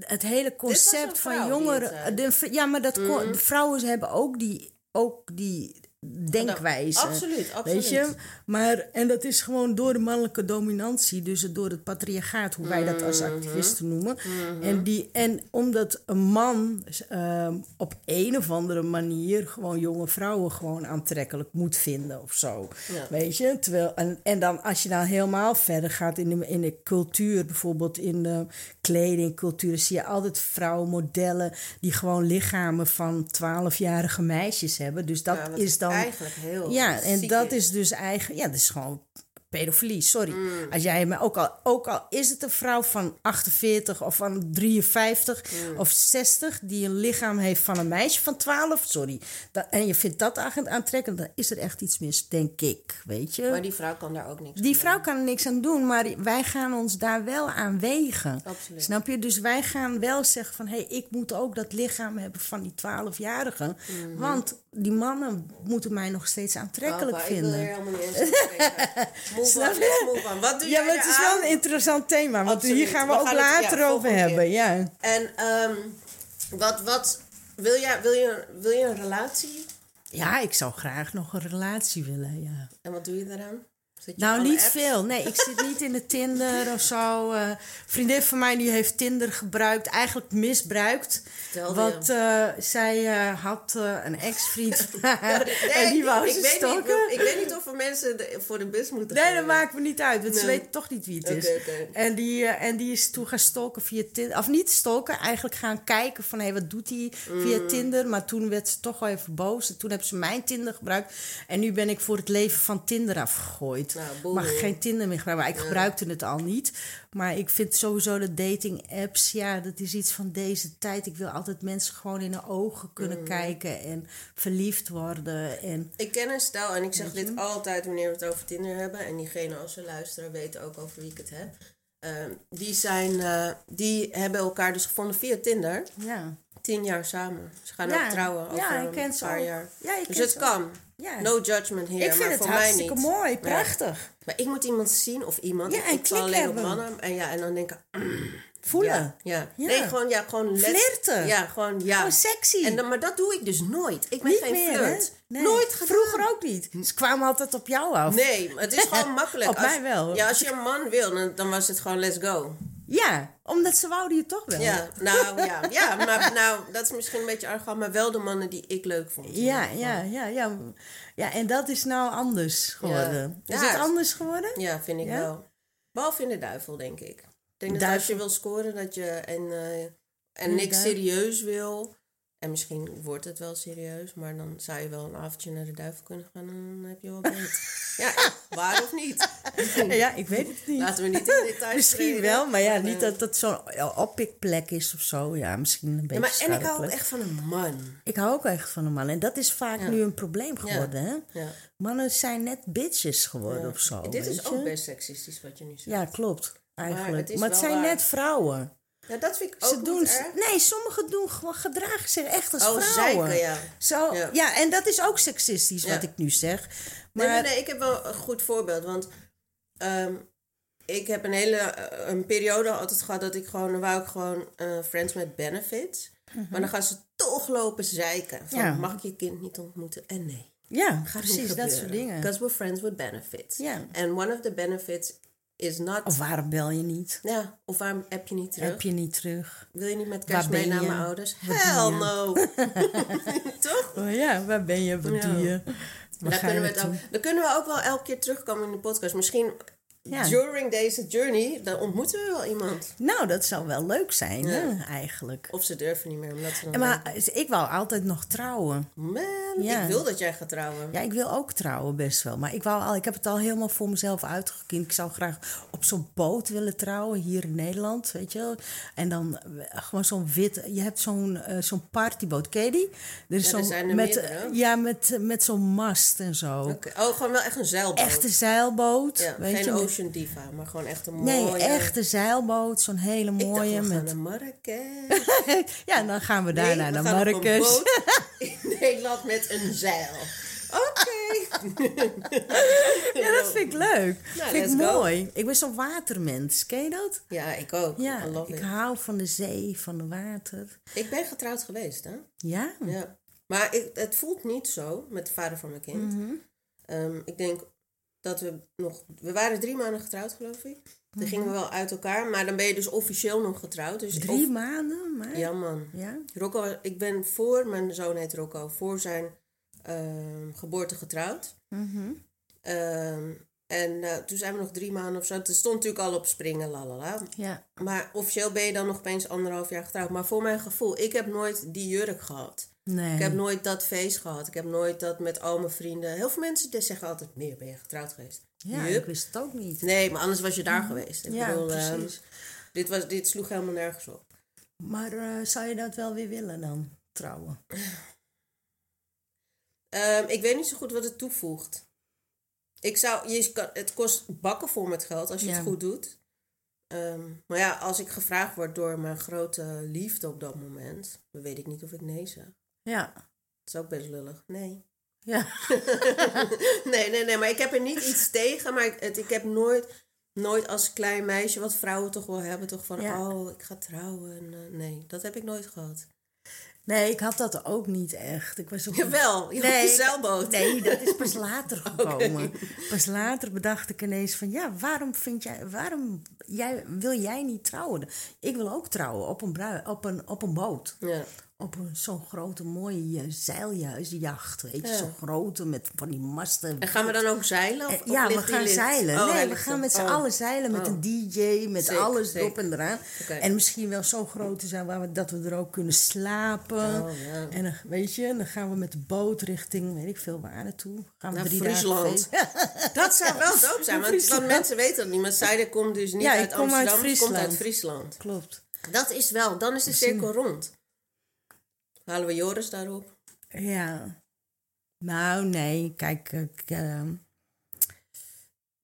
het hele concept van jongeren. De, v- ja, maar dat kon- de vrouwen hebben ook die, ook die denkwijze. absoluut, absoluut. Weet je? Maar, en dat is gewoon door de mannelijke dominantie, dus door het patriarchaat, hoe wij dat als activisten noemen. en, die, en omdat een man ehm, op een of andere manier gewoon jonge vrouwen gewoon aantrekkelijk moet vinden of zo. Ja. Weet je? Terwijl, en, en dan als je dan helemaal verder gaat in de, in de cultuur, bijvoorbeeld in de kledingcultuur, zie je altijd vrouwenmodellen die gewoon lichamen van 12-jarige meisjes hebben. Dus dat Ja, is dan. Eigenlijk heel Ja, en dat is. is dus eigenlijk. Ja, dat is gewoon pedofilie, sorry. Mm. Als jij me ook al, ook al is het een vrouw van 48 of van 53 Mm. of 60 die een lichaam heeft van een meisje van 12, sorry. Dat, en je vindt dat aantrekkelijk, dan is er echt iets mis, denk ik, weet je. Maar die vrouw kan daar ook niks Die aan vrouw kan er niks aan doen, maar wij gaan ons daar wel aan wegen. Absoluut. Snap je? Dus wij gaan wel zeggen van... hé, hey, ik moet ook dat lichaam hebben van die 12-jarigen. Want die mannen moeten mij nog steeds doen. aantrekkelijk Papa, Ik wil vinden. er helemaal niet. [LAUGHS] move Snap on, je? let's move on. Wat doe Ja, maar het is wel een interessant thema. Want Absoluut. hier gaan we, We ook gaan het- later ja, over keer. hebben. Ja. En ehm, wat, wat, wil, jij, wil, je, wil je een relatie? ja, ik zou graag nog een relatie willen, ja. En wat doe je daaraan? Nou, niet apps? veel. Nee, ik zit niet in de [LAUGHS] Tinder of zo. Een vriendin van mij die heeft Tinder gebruikt, eigenlijk misbruikt. Vertelde Want eh, zij eh, had een ex-vriend [LAUGHS] [LAUGHS] Nee, en die wou ik, ze weet niet, ik weet niet of er mensen de- voor de bus moeten Nee, gaan. dat maakt me niet uit, want ze weten toch niet wie het is. En, die, en die is toen gaan stalken via Tinder. Of niet stalken, eigenlijk gaan kijken van... hé, wat doet hij via Mm. Tinder? Maar toen werd ze toch wel even boos. En toen hebben ze mijn Tinder gebruikt. En nu ben ik voor het leven van Tinder afgegooid. Nou. Mag geen Tinder meer gebruiken. Maar ik gebruikte het al niet. Maar ik vind sowieso de dating apps... ja, dat is iets van deze tijd. Ik wil altijd mensen gewoon in de ogen kunnen Mm. kijken... en verliefd worden. En Ik ken een stel en ik zeg dit altijd wanneer we het over Tinder hebben. En diegene als ze luisteren weten ook over wie ik het heb. Ehm, die, zijn, eh, die hebben elkaar dus gevonden via Tinder. ja... Tien jaar samen. Ze gaan Ja, ook trouwen over ja, ik een ken ze paar jaar. Ja, ik dus het kan. Ja. No judgment hier. ik vind maar het voor mij hartstikke niet. mooi, Ja. prachtig. Maar ik moet iemand zien of iemand. Ja, ik en ik val klik alleen op mannen. En, ja, en dan denk ik... [CLEARS THROAT] Voelen. Ja. Nee, gewoon, ja, gewoon let's- Flirten. Ja, gewoon, ja. Gewoon sexy. En dan, maar dat doe ik dus nooit. Ik ben Niet geen meer, flirt. Nee. Nooit gedaan. Vroeger ook niet. Ze kwamen altijd op jou af. Nee, het is gewoon [LAUGHS] makkelijk. Op Als- mij wel. Ja, als je een man wil, dan, dan was het gewoon let's go. Ja, omdat ze wouden je toch wel. Ja, nou ja. Ja, maar nou, dat is misschien een beetje arrogant, maar wel de mannen die ik leuk vond. Ja, ja, ja, ja. Ja, en dat is nou anders geworden. Ja. Is Ja, het anders geworden? Ja, vind ik Ja? wel. Behalve in de duivel, denk ik. Ik denk dat als je wil scoren dat je en, eh, en niks serieus wil. En misschien wordt het wel serieus, maar dan zou je wel een avondje naar de duivel kunnen gaan en dan heb je wel beet. [LAUGHS] ja, waar of niet? Ja, ik weet het niet. Laten we niet in details [LAUGHS] Misschien wel, maar ja, niet dat dat zo'n oppikplek is of zo. Ja, misschien een beetje Ja, maar, en ik hou ook echt van een man. Ik hou ook echt van een man. En dat is vaak Ja. nu een probleem geworden, hè? Ja. Mannen zijn net bitches geworden of zo. Dit is ook best seksistisch wat je nu zegt. Ja, klopt. Eigenlijk. het is Maar het zijn waar. net vrouwen. Ja, dat vind ik ook Ze doen, erg. nee, sommigen doen gewoon gedragen zich echt als Oh, vrouwen. zeiken, ja. Zo, Ja. ja. en dat is ook seksistisch Ja. wat ik nu zeg. Maar Nee, nee, nee, ik heb wel een goed voorbeeld. Want ehm, ik heb een hele eh, een periode altijd gehad dat ik gewoon, dan wou ik gewoon eh, friends met benefits. Maar dan gaan ze toch lopen zeiken. Van, Mhm. Ja. mag ik je kind niet ontmoeten? En nee. ja, Gaat precies, dat soort dingen. Because we're friends with benefits. Ja. And one of the benefits is not... Of waarom bel je niet? ja, of waarom app je niet terug? Heb je niet terug? Wil je niet met Waar kerst mee naar mijn ouders? Wat Hell no. [LAUGHS] [LAUGHS] Toch? Oh ja, waar ben je? Wat Ja. doe je? Waar Daar kunnen, we het ook, dan kunnen we ook wel elke keer terugkomen in de podcast. Misschien Ja. during deze journey, dan ontmoeten we wel iemand. Nou, dat zou wel leuk zijn, hè, eigenlijk. Of ze durven niet meer, omdat ze dan Maar denken, ik wou altijd nog trouwen. man, Ja. ik wil dat jij gaat trouwen. Ja, ik wil ook trouwen best wel. Maar ik, wou al, ik heb het al helemaal voor mezelf uitgekiend. Ik zou graag op zo'n boot willen trouwen hier in Nederland, weet je wel. En dan eh, gewoon zo'n wit... Je hebt zo'n eh, zo'n partyboot, ken je die? Er is Ja, zijn er met. Ja, met, met zo'n mast en zo. Oh, gewoon wel echt een zeilboot. Echte zeilboot, weet je. Ocean Diva, maar gewoon echt een Nee, mooie... echte zeilboot. Zo'n hele Ik dacht, mooie. we gaan met... naar Marrakesh. [LAUGHS] ja, en dan gaan we Nee, daarna we naar een Marrakesh. [LAUGHS] in Nederland met een zeil. Oké. [LAUGHS] Ja, dat vind ik leuk. Nou, vind ik let's go. mooi. Ik ben zo'n watermens. Ken je dat? Ja, ik ook. Ja, ik it. hou van de zee, van de water. Ik ben getrouwd geweest, hè? Ja? Ja. Maar ik, het voelt niet zo met de vader van mijn kind. Mhm. Ehm, ik denk dat we nog... We waren drie maanden getrouwd, geloof ik. Toen gingen we wel uit elkaar. Maar dan ben je dus officieel nog getrouwd. Dus Mhm. Drie of- maanden, maar... Ja, man. Ja? Rocco, ik ben voor... Mijn zoon heet Rocco. Voor zijn ehm, geboorte getrouwd. Mhm. Ehm, en eh, toen zijn we nog drie maanden of zo. Het stond natuurlijk al op springen, lalala. Ja. Maar officieel ben je dan nog opeens anderhalf jaar getrouwd. Maar voor mijn gevoel, ik heb nooit die jurk gehad. Nee. Ik heb nooit dat feest gehad. Ik heb nooit dat met al mijn vrienden. Heel veel mensen zeggen altijd: meer ben je getrouwd geweest? Ja, ik wist het ook niet. Nee, maar anders was je daar geweest. Ik Ja, bedoel, ehm, precies. dit, was, dit sloeg helemaal nergens op. Maar eh, zou je dat wel weer willen dan, trouwen? Ehm, ik weet niet zo goed wat het toevoegt. Ik zou, je kan, het kost bakken voor met geld als je Ja. het goed doet. Ehm, maar ja, als ik gevraagd word door mijn grote liefde op dat moment, dan weet ik niet of ik nee zeg. Ja. Dat is ook best lullig. Nee. Ja. [LAUGHS] nee, nee, nee, maar ik heb er niet iets tegen. Maar ik, het, ik heb nooit, nooit als klein meisje, wat vrouwen toch wel hebben, toch van, Ja. oh, ik ga trouwen. En, eh, nee, dat heb ik nooit gehad. Nee, ik had dat ook niet echt. Ik was ook Jawel, je Nee, op je zeilboot. Nee, dat is pas [LAUGHS] later gekomen. Pas later bedacht ik ineens van ja, waarom vind jij, waarom jij, wil jij niet trouwen? Ik wil ook trouwen op een, brui, op een, op een boot. Ja. Op een, zo'n grote mooie zeiljacht, weet je, Ja. zo'n grote met van die masten. En gaan we dan ook zeilen? Of, Eh, of ja, we gaan zeilen. Oh, nee, we gaan met z'n Oh. allen zeilen met Oh. een DJ, met alles sick. erop en eraan. En misschien wel zo groot zijn waar we, dat we er ook kunnen slapen. Oh, ja. En dan, weet je, dan gaan we met de boot richting, weet ik veel waar naartoe. Gaan we Naar drie Friesland. [LAUGHS] Dat zou wel dope zijn, want, mensen weten dat niet. Maar Zijde komt dus niet Ja, uit uit Amsterdam, het komt uit Friesland. Friesland. Klopt. Dat is wel, dan is de cirkel rond. Halen we Joris daarop? Ja. Nou, nee, kijk, ik, ehm,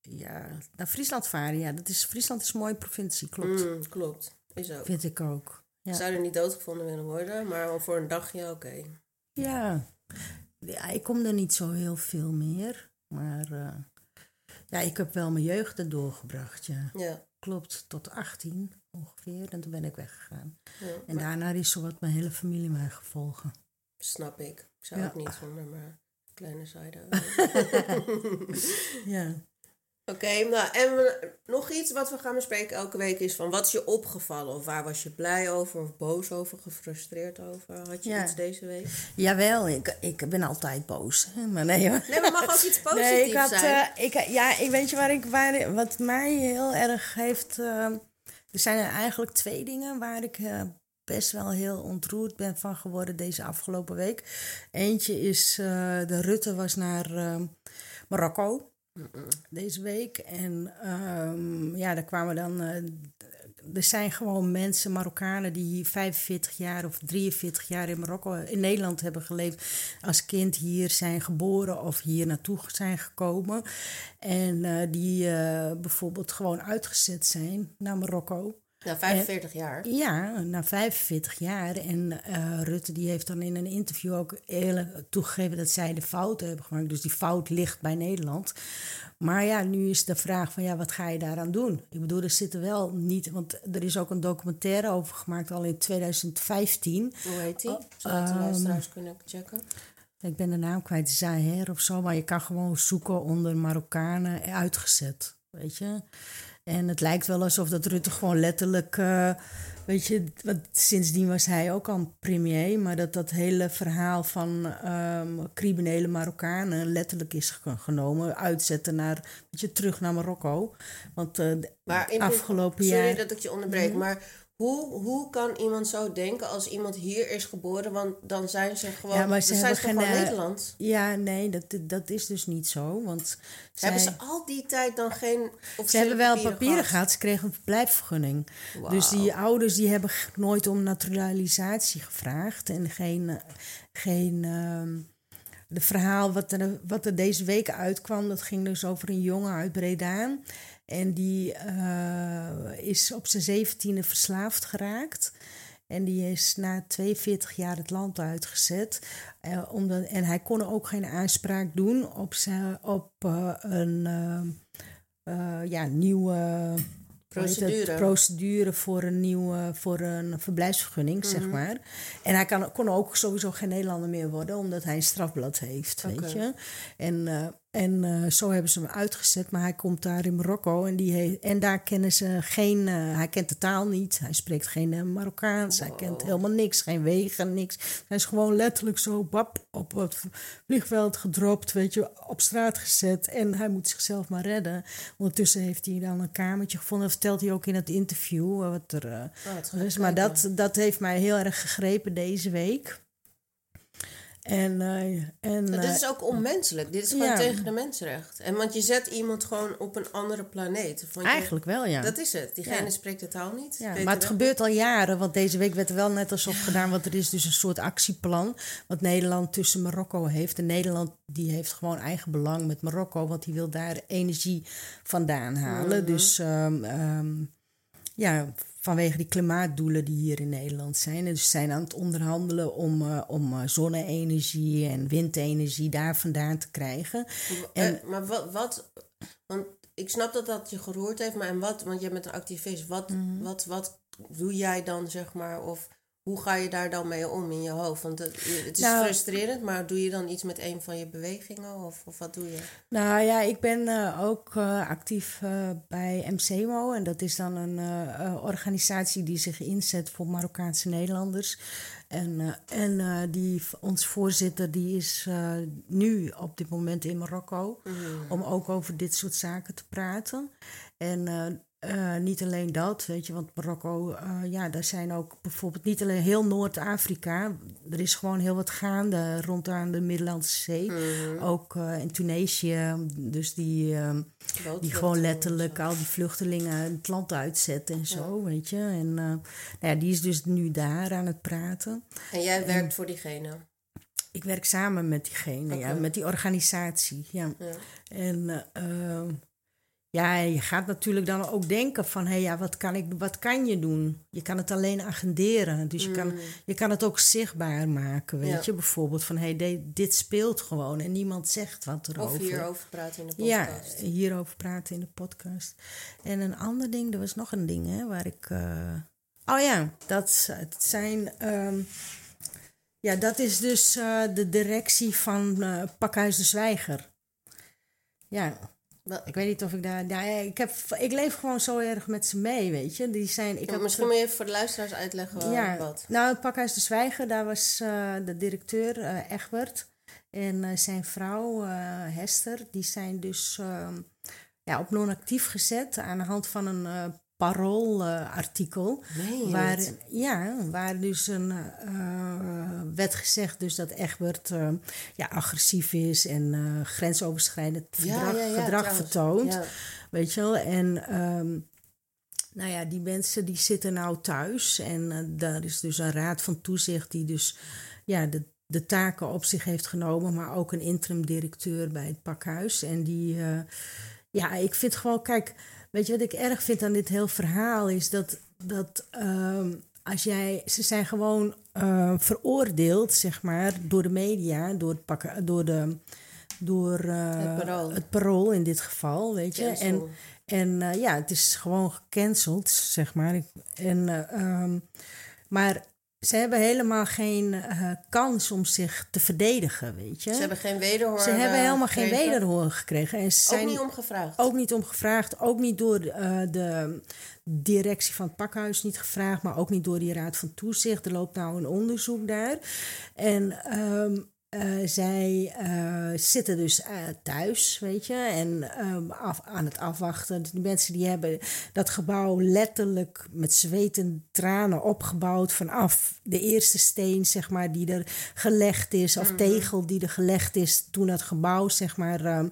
ja, naar Friesland varen, ja, dat is, Friesland is een mooie provincie, klopt. Mm, klopt, is ook. Vind ik ook. Ja. Zou er niet doodgevonden willen worden, maar voor een dagje oké. Ja. ja, ik kom er niet zo heel veel meer. Maar eh, ja, ik heb wel mijn jeugd er doorgebracht, ja. Ja, Klopt, tot 18 ongeveer. En toen ben ik weggegaan. ja En maar daarna is zowat mijn hele familie mij gevolgen. snap ik. Ik zou Ja. ook niet zonder mijn kleine Zijde. [LAUGHS] [LAUGHS] Ja. Oké, nou, en we- nog iets wat we gaan bespreken elke week is van wat is je opgevallen? Of waar was je blij over of boos over, gefrustreerd over? Had je Ja. iets deze week? Jawel, ik, ik ben altijd boos. [LAUGHS] Maar nee hoor. Nee, maar mag ook iets positiefs Nee, ik had, zijn. eh, ik, ja, ik weet je waar ik, waar, wat mij heel erg heeft. eh, er zijn er eigenlijk twee dingen waar ik eh, best wel heel ontroerd ben van geworden deze afgelopen week. Eentje is eh, de Rutte was naar eh, Marokko deze week. En ehm, ja, daar kwamen dan. eh, er zijn gewoon mensen, Marokkanen, die hier 45 jaar of 43 jaar in Marokko, in Nederland hebben geleefd. Als kind hier zijn geboren of hier naartoe zijn gekomen. En eh, die eh, bijvoorbeeld gewoon uitgezet zijn naar Marokko. Nou, 45 jaar. Ja, na 45 jaar. En eh, Rutte die heeft dan in een interview ook eerlijk toegegeven dat zij de fouten hebben gemaakt. Dus die fout ligt bij Nederland. Maar ja, nu is de vraag van ja, wat ga je daaraan doen? Ik bedoel, er zitten wel niet, want er is ook een documentaire over gemaakt al in 2015. Hoe heet die? Oh, Zodat de ehm, luisteraars kunnen checken. Ik ben de naam kwijt, Zaher of zo, maar je kan gewoon zoeken onder Marokkanen uitgezet, weet je. En het lijkt wel alsof dat Rutte gewoon letterlijk, eh, weet je, want sindsdien was hij ook al premier, maar dat dat hele verhaal van ehm, criminele Marokkanen letterlijk is ge- genomen, uitzetten naar, weet je, terug naar Marokko. Want de Maar in afgelopen Sorry jaar... Mhm. dat ik je onderbreek, maar hoe, hoe kan iemand zo denken als iemand hier is geboren? Want dan zijn ze gewoon, Ja, maar ze zijn ze toch geen, gewoon eh, Nederland. Ja, nee, dat, dat is dus niet zo, want Hebben ze al die tijd dan geen Ze hebben wel papieren gehad, ze kregen een verblijfsvergunning. Wauw. Dus die ouders die hebben nooit om naturalisatie gevraagd. En geen, geen ehm, de verhaal wat er, wat er deze week uitkwam, dat ging dus over een jongen uit Breda. En die eh, is op zijn zeventiende verslaafd geraakt. En die is na 42 jaar het land uitgezet. Eh, omdat, en hij kon ook geen aanspraak doen op, zijn, op eh, een ja, nieuwe het? Procedure. procedure voor een nieuwe voor een verblijfsvergunning, zeg maar. En hij kan, kon ook sowieso geen Nederlander meer worden, omdat hij een strafblad heeft, weet je. En, en eh, zo hebben ze hem uitgezet, maar hij komt daar in Marokko en, die heeft, en daar kennen ze geen, eh, hij kent de taal niet, hij spreekt geen eh, Marokkaans, hij kent helemaal niks, geen wegen, niks. Hij is gewoon letterlijk zo bap, op het vliegveld gedropt, weet je, op straat gezet en hij moet zichzelf maar redden. Ondertussen heeft hij dan een kamertje gevonden, dat vertelt hij ook in het interview. Wat er, eh, Oh, maar dat, dat heeft mij heel erg gegrepen deze week. En, eh, en Maar eh, dit is ook onmenselijk. Dit is gewoon ja. tegen de mensenrecht. En want je zet iemand gewoon op een andere planeet. Want je- eigenlijk wel, ja. Dat is het. Diegene Ja. spreekt de taal niet. Ja, maar het gebeurt al jaren, want deze week werd er wel net alsof gedaan, want er is dus een soort actieplan wat Nederland tussen Marokko heeft. En Nederland die heeft gewoon eigen belang met Marokko, want die wil daar energie vandaan halen. Dus ehm, ehm, ja, vanwege die klimaatdoelen die hier in Nederland zijn. En dus ze zijn aan het onderhandelen om, uh, om uh, zonne-energie en windenergie daar vandaan te krijgen. En, uh, maar wat, wat, want ik snap dat dat je geroerd heeft, maar en wat, want jij bent een activist, wat, mm. wat, wat doe jij dan, zeg maar, of hoe ga je daar dan mee om in je hoofd? Want het, het is nou, frustrerend, maar doe je dan iets met een van je bewegingen of, of wat doe je? Nou ja, ik ben uh, ook uh, actief uh, bij MCMO. En dat is dan een organisatie die zich inzet voor Marokkaanse Nederlanders. En, en die, ons voorzitter die is nu op dit moment in Marokko. Mm. Om ook over dit soort zaken te praten. En uh, niet alleen dat, weet je, want Marokko, uh, ja, daar zijn ook bijvoorbeeld niet alleen heel Noord-Afrika. Er is gewoon heel wat gaande rondom de Middellandse Zee. Mm. Ook uh, in Tunesië, dus die, die gewoon letterlijk al die vluchtelingen het land uitzetten en zo, ja. weet je. En nou ja, die is dus nu daar aan het praten. En jij werkt en, voor diegene? Ik werk samen met diegene, okay. ja, met die organisatie, ja. ja. En ja, je gaat natuurlijk dan ook denken van... hé, hey, ja, wat, kan ik, wat kan je doen? Je kan het alleen agenderen. Dus je, kan, Mm. je kan het ook zichtbaar maken, weet Ja. je. Bijvoorbeeld van, hé, hey, dit speelt gewoon... en niemand zegt wat Of erover. hierover praten in de Ja, podcast. hierover praten in de podcast. En een ander ding, er was nog een ding hè, waar ik. eh, Oh ja, dat het zijn. ehm, ja, dat is dus eh, de directie van eh, Pakhuis de Zwijger. Ja, ik weet niet of ik daar. Nou ja, ik, heb, ik leef gewoon zo erg met ze mee, weet je. Die zijn. Ik Ja, had misschien moet je even voor de luisteraars uitleggen ja, wat. nou, het Pakhuis de Zwijger, daar was eh, de directeur eh Egbert en eh, zijn vrouw eh, Hester. Die zijn dus ehm, ja, op non-actief gezet aan de hand van een eh paroolartikel. Waar, ja, waar dus een, eh, werd gezegd dus dat Egbert eh, ja, agressief is en eh, grensoverschrijdend gedrag, gedrag vertoont. Weet je wel? En ehm, nou ja, die mensen die zitten nou thuis. En daar is dus een raad van toezicht die dus ja, de, de taken op zich heeft genomen. Maar ook een interim directeur bij het pakhuis. En die, ja, ik vind gewoon, kijk, weet je wat ik erg vind aan dit heel verhaal is dat, dat ehm, als jij, ze zijn gewoon eh, veroordeeld, zeg maar, door de media, door het pakken, door de, door eh, Het Parool. het parool in dit geval, weet je. En, Cancel. en eh, ja, het is gewoon gecanceld, zeg maar. En, eh, ehm, maar ze hebben helemaal geen eh, kans om zich te verdedigen, weet je. Ze hebben geen wederhoor Ze hebben helemaal geen wederhoor gekregen. En ze zijn Ook niet om gevraagd. ook niet om gevraagd, ook niet door eh, de directie van het pakhuis niet gevraagd, maar ook niet door die raad van toezicht. Er loopt nou een onderzoek daar. En ehm, eh, zij eh, zitten dus eh, thuis, weet je, en ehm, af, aan het afwachten. Die mensen die hebben dat gebouw letterlijk met zweet en tranen opgebouwd vanaf de eerste steen, zeg maar, die er gelegd is, of tegel die er gelegd is toen het gebouw, zeg maar.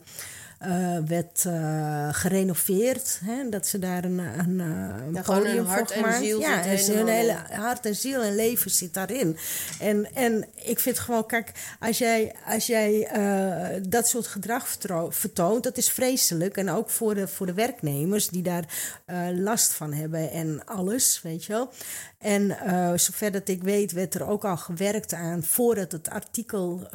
Eh, werd eh, gerenoveerd. Hè? Dat ze daar een, een, eh, een podium hart voor en ziel Ja, en hun hele hart en ziel en leven zit daarin. En, en ik vind gewoon, kijk, als jij, als jij dat soort gedrag vertoont, dat is vreselijk. En ook voor de, voor de werknemers die daar last van hebben en alles, weet je wel. En zover dat ik weet, werd er ook al gewerkt aan voordat het artikel.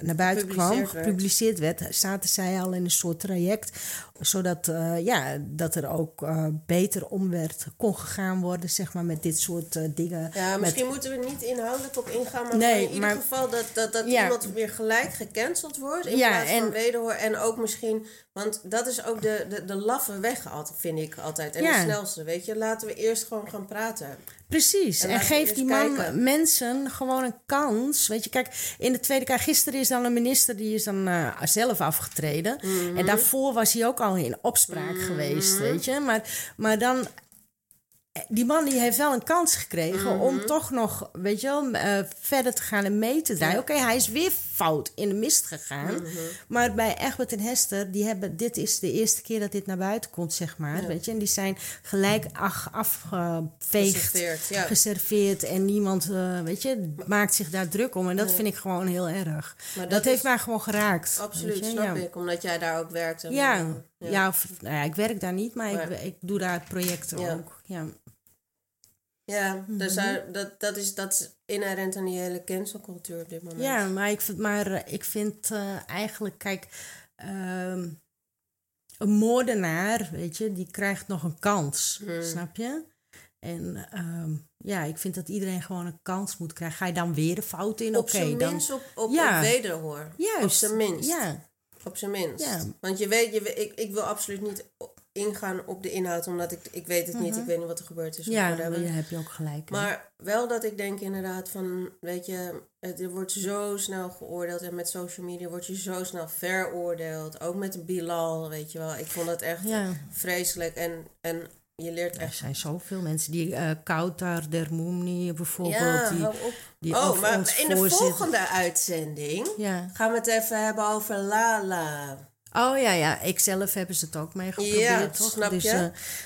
Naar buiten kwam, Gepubliceerd werd. zaten zij al in een soort traject, zodat eh, ja, dat er ook eh, beter om werd, kon gegaan worden, zeg maar, met dit soort eh, dingen. Ja, Met- misschien moeten we niet inhoudelijk op ingaan, maar Nee, in ieder maar- geval dat, dat, dat Ja. iemand weer gelijk gecanceld wordt in Ja, plaats van wederhoor. En ook misschien, want dat is ook de, de, de laffe weg, vind ik altijd. En Ja. de snelste, weet je. Laten we eerst gewoon gaan praten. Precies. En we geef die man, kijken. mensen gewoon een kans. Weet je, kijk, in de Tweede Kamer, gisteren is dan een minister die is dan eh, zelf afgetreden. Mhm. En daarvoor was hij ook al in opspraak geweest, weet je. Maar, maar dan, eh, die man die heeft wel een kans gekregen Mhm. om toch nog, weet je wel, eh, verder te gaan en mee te draaien. Oké, hij is weer fout in de mist gegaan. Mhm. Maar bij Egbert en Hester, die hebben, dit is de eerste keer dat dit naar buiten komt, zeg maar. Ja. Weet je? En die zijn gelijk ach, afgeveegd, Geserveerd, ja. geserveerd. En niemand, eh, weet je, maakt zich daar druk om. En dat vind ik gewoon heel erg. Dat, dat heeft is- mij gewoon geraakt. Absoluut, snap ja. ik. Omdat jij daar ook werkt. Ja, ja. of, nou ja, ik werk daar niet, maar, ik, ik doe daar projecten ook. Ja. Ja, dus Mhm. daar- dat, dat, is, dat is inherent aan die hele cancelcultuur op dit moment. Ja, maar ik vind, maar, eh, ik vind eh, eigenlijk, kijk, ehm, een moordenaar, weet je, die krijgt nog een kans, Hmm. snap je? En ehm, ja, ik vind dat iedereen gewoon een kans moet krijgen. Ga je dan weer een fout in? Op Oké, zijn dan. minst op, op, Ja. op wederhoor. Juist. Op zijn minst. Ja, Op zijn minst. Ja. Want je weet, je, ik, ik wil absoluut niet ingaan op de inhoud, omdat ik, ik weet het niet. Ik weet niet wat er gebeurd is. Mhm. ja daar heb je ook gelijk. Maar wel dat ik denk inderdaad van, weet je, het, er wordt zo snel geoordeeld en met social media word je zo snel veroordeeld. Ook met Bilal, weet je wel. Ik vond dat echt Ja. vreselijk en, en je leert er echt... zijn zoveel mensen die uh, Kautar Dermoumni bijvoorbeeld. Ja, die, die oh, maar in de volgende uitzending Ja. gaan we het even hebben over Lala. Oh ja, ja. Ik zelf hebben ze het ook mee geprobeerd, Ja, toch? snap dus je? eh,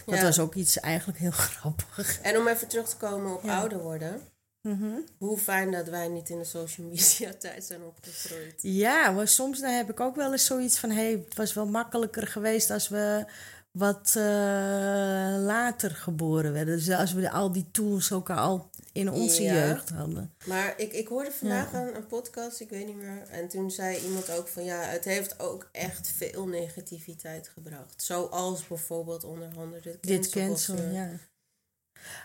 dat Ja. was ook iets eigenlijk heel [LAUGHS] grappig. En om even terug te komen op Ja. ouder worden. Mhm. Hoe fijn dat wij niet in de social media [LAUGHS] tijd zijn opgegroeid. Ja, maar soms dan heb ik ook wel eens zoiets van... hé, hey, het was wel makkelijker geweest als we wat eh, later geboren werden. Dus als we al die tools ook al in onze Ja. jeugd hadden. Maar ik, ik hoorde vandaag een, een podcast, ik weet niet meer. En toen zei iemand ook van ja, het heeft ook echt veel negativiteit gebracht. Zoals bijvoorbeeld onder andere dit Dit cancel ja.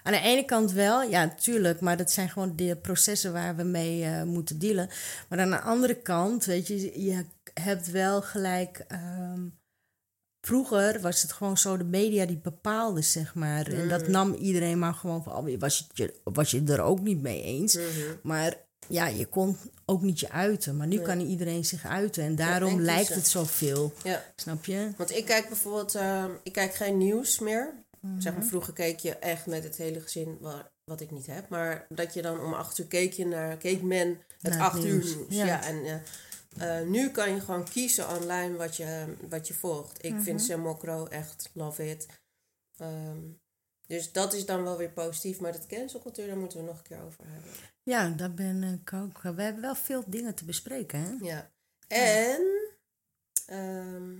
Aan de ene kant wel, ja, tuurlijk, maar dat zijn gewoon de processen waar we mee eh, moeten dealen. Maar aan de andere kant, weet je, je hebt wel gelijk. ehm, vroeger was het gewoon zo de media die bepaalde, zeg maar. En dat nam iedereen maar gewoon van, oh, was je, was je er ook niet mee eens. Mhm. Maar ja, je kon ook niet je uiten. Maar nu kan iedereen zich uiten. En daarom lijkt het zoveel. Ja, Snap je? want ik kijk bijvoorbeeld, eh, ik kijk geen nieuws meer. Zeg Mhm. maar, vroeger keek je echt met het hele gezin, wa- wat ik niet heb. Maar dat je dan om acht uur keek je naar, keek men het Naar het acht uur nieuws. Ja. en eh, eh, nu kan je gewoon kiezen online wat je, wat je volgt. Ik vind Mhm. Sam Mokro echt love it. Ehm, dus dat is dan wel weer positief. Maar dat cancelcultuur, daar moeten we nog een keer over hebben. Ja, daar ben ik ook. We hebben wel veel dingen te bespreken, hè? Ja. En ehm,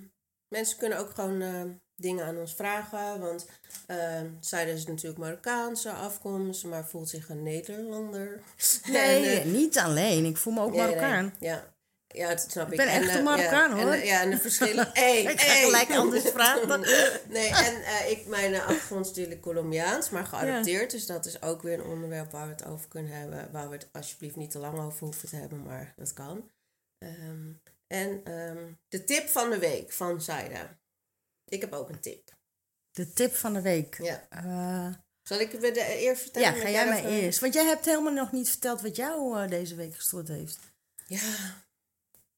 mensen kunnen ook gewoon ehm, dingen aan ons vragen. Want ehm zij is natuurlijk Marokkaanse afkomst, maar voelt zich een Nederlander. [LAUGHS] Nee, En, eh, niet alleen. Ik voel me ook nee, nee, Marokkaan. ja. Ja, dat snap ik. ben echt eh, een Marokkaan, ja, hoor. En, eh, ja, en de verschillen. [LAUGHS] Hey, Ik ga hey. gelijk anders praten. [LAUGHS] nee, en eh, ik, mijn eh, achtergrond is natuurlijk Colombiaans, maar geadopteerd. Dus dat is ook weer een onderwerp waar we het over kunnen hebben. Waar we het alsjeblieft niet te lang over hoeven te hebben, maar dat kan. Ehm, en ehm, de tip van de week van Zaida. Ik heb ook een tip. De tip van de week. Ja. Eh, Zal ik het eerst vertellen? ja, ga jij maar even- eerst. Want jij hebt helemaal nog niet verteld wat jou eh, deze week gestoord heeft. Ja,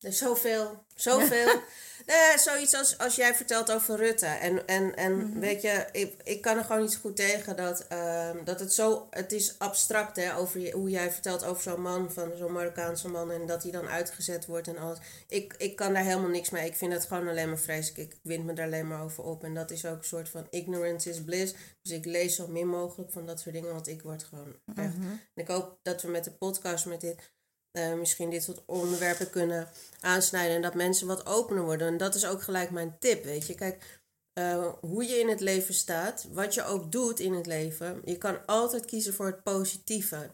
er is zoveel. Zoveel. nee, [LAUGHS] zoiets als, als jij vertelt over Rutte. En, en, en Mhm. weet je, ik, ik kan er gewoon niet zo goed tegen dat, ehm, dat het zo... Het is abstract, hè, over je- hoe jij vertelt over zo'n man, van zo'n Marokkaanse man... en dat hij dan uitgezet wordt en alles. Ik, ik kan daar helemaal niks mee. Ik vind het gewoon alleen maar vreselijk. Ik wind me daar alleen maar over op. En dat is ook een soort van ignorance is bliss. Dus ik lees zo min mogelijk van dat soort dingen, want ik word gewoon echt... En ik hoop dat we met de podcast, met dit... eh, misschien dit soort onderwerpen kunnen aansnijden en dat mensen wat opener worden. En dat is ook gelijk mijn tip, weet je. Kijk, eh, hoe je in het leven staat, wat je ook doet in het leven, je kan altijd kiezen voor het positieve.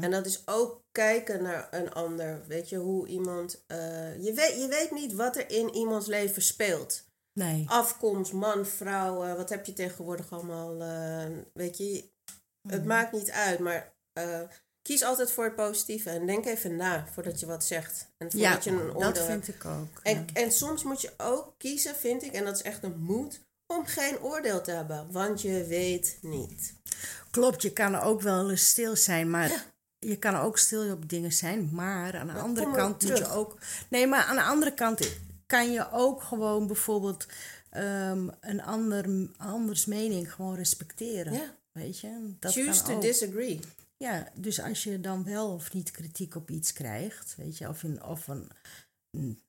En dat is ook kijken naar een ander. Weet je, hoe iemand. eh, je, weet, je weet niet wat er in iemands leven speelt. Nee. Afkomst, man, vrouw, wat heb je tegenwoordig allemaal? weet je, het maakt niet uit, maar kies altijd voor het positieve. En denk even na voordat je wat zegt. En Ja, voordat je een oordeel dat vind ik ook. En, ja. en soms moet je ook kiezen, vind ik, en dat is echt een moed, om geen oordeel te hebben. Want je weet niet. Klopt, je kan ook wel eens stil zijn, maar je kan ook stil op dingen zijn. Maar aan de andere kant moet je ook. Nee, maar aan de andere kant kan je ook gewoon bijvoorbeeld ehm, een ander, anders mening gewoon respecteren. Ja. Weet je? Dat Choose to ook. disagree. Ja, dus als je dan wel of niet kritiek op iets krijgt, weet je, of, in, of een, een,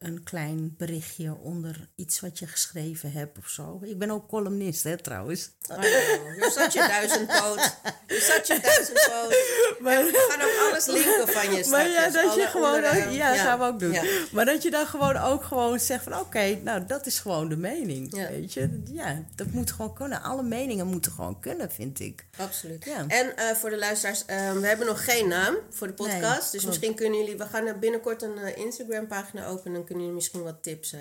een klein berichtje onder iets wat je geschreven hebt of zo. Ik ben ook columnist, hè, trouwens. Oh, je zat je duizendpoot. Je zat je duizendpoot. [LAUGHS] Maar, we gaan ook alles linken van je Maar ja, dat je gewoon, ook, ja, gaan we ook doen. Ja. Maar dat je dan gewoon ook gewoon zegt van, oké, nou, dat is gewoon de mening, Ja. weet je. Ja, dat moet gewoon kunnen. Alle meningen moeten gewoon kunnen, vind ik. Absoluut. Ja. En eh, voor de luisteraars, eh, we hebben nog geen naam voor de podcast. Nee, dus klopt. misschien kunnen jullie, we gaan binnenkort een eh, Instagram pagina openen. Kunnen jullie misschien wat tips eh,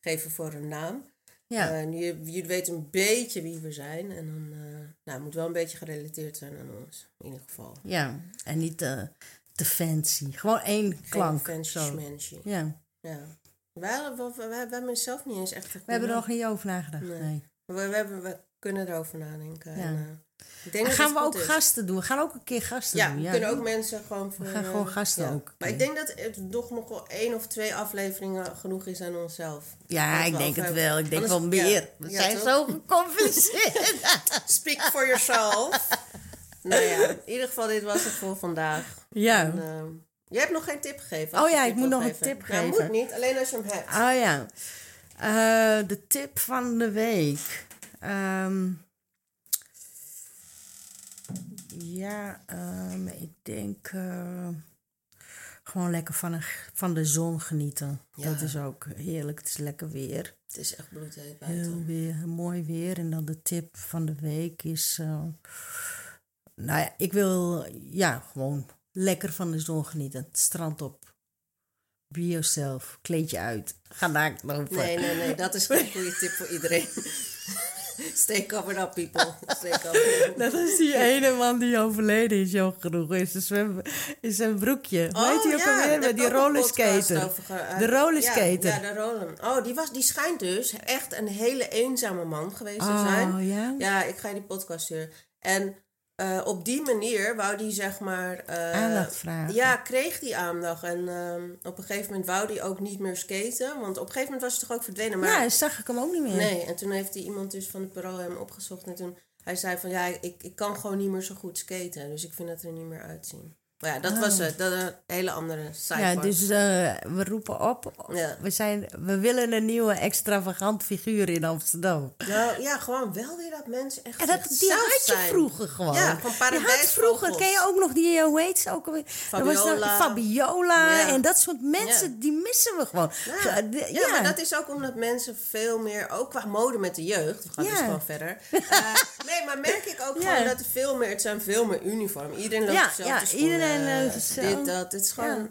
geven voor een naam. Ja, Eh, jullie, jullie weten een beetje wie we zijn. En dan eh, nou, het moet wel een beetje gerelateerd zijn aan ons. In ieder geval. ja. en niet te fancy. Gewoon één klank. Geen fancy zo. schmancy. Ja, Ja. Wij, wij, wij, wij hebben het zelf niet eens echt we hebben er nog niet over nagedacht. Nee. Nee. We, we, hebben, we kunnen erover nadenken. Ja. En, ik denk dat gaan we ook is. gasten doen. We gaan ook een keer gasten Ja, doen. we kunnen ook mensen gewoon voor... We gaan eh, gewoon gasten ja. ook. Maar ik denk dat het nog, nog wel één of twee afleveringen genoeg is aan onszelf. Ja, ik denk het wel. Ik denk Anders- wel meer. ja. We Ja, zijn toch? zo gecompliceerd. [LAUGHS] [LAUGHS] Speak for yourself. nou ja, in ieder geval dit was het voor vandaag. ja. En, ehm, jij hebt nog geen tip gegeven. Oh ja, ik moet nog een geven. tip Ja, geven. moet niet, alleen als je hem hebt. Oh ja. Eh, de tip van de week. Ehm, ja, ehm, ik denk eh, gewoon lekker van, een, van de zon genieten. Ja. Dat is ook heerlijk. Het is lekker weer. Het is echt bloedheet Heel buiten. weer, mooi weer. En dan de tip van de week is... eh, nou ja, ik wil ja, gewoon lekker van de zon genieten. Het strand op. Be yourself. Kleed je uit. Ga naakt lopen. Nee, nee, nee, dat is geen goede tip voor iedereen. [LAUGHS] [LAUGHS] Stay covered up, people. Stay covered up. [LAUGHS] Dat is die ene man die overleden is, jong genoeg. Is een, zwem, is zijn broekje. Hoe heet die ook Oh, ja, alweer? Met die rollerskater. over ge- De rollerskater. Ja, ja, de roller. Oh, die, was, die schijnt dus echt een hele eenzame man geweest te zijn. Oh, ja? Ja, ik ga je die podcast sturen. En eh, op die manier wou die zeg maar... eh, Aandacht vragen. Ja, kreeg die aandacht. En ehm, op een gegeven moment wou die ook niet meer skaten. Want op een gegeven moment was hij toch ook verdwenen. Maar Ja, zag ik hem ook niet meer. Nee, en toen heeft die iemand dus van de Parool hem opgezocht. En toen hij zei van ja, ik, ik kan gewoon niet meer zo goed skaten. Dus ik vind het er niet meer uitzien. Maar ja, dat was het. Dat een hele andere side Ja, part. dus eh, we roepen op. Ja. We, zijn, we willen een nieuwe extravagant figuur in Amsterdam. Nou ja, gewoon wel weer dat mensen echt En dat, die had je zijn. vroeger gewoon. Ja, had paradijsvogels. vroeger, ken je ook nog die, eh, hoe heet ze ook alweer? Dat was Fabiola. Fabiola Ja. en dat soort mensen, Ja. die missen we gewoon. Ja. Ja, maar dat is ook omdat mensen veel meer, ook qua mode met de jeugd, we gaan dus gewoon verder. [LAUGHS] Eh, nee, maar merk ik ook gewoon dat er veel meer, het zijn veel meer uniform. Iedereen loopt Ja, ja, schoenen, iedereen, eh, dit, hetzelfde. dat. Het is gewoon,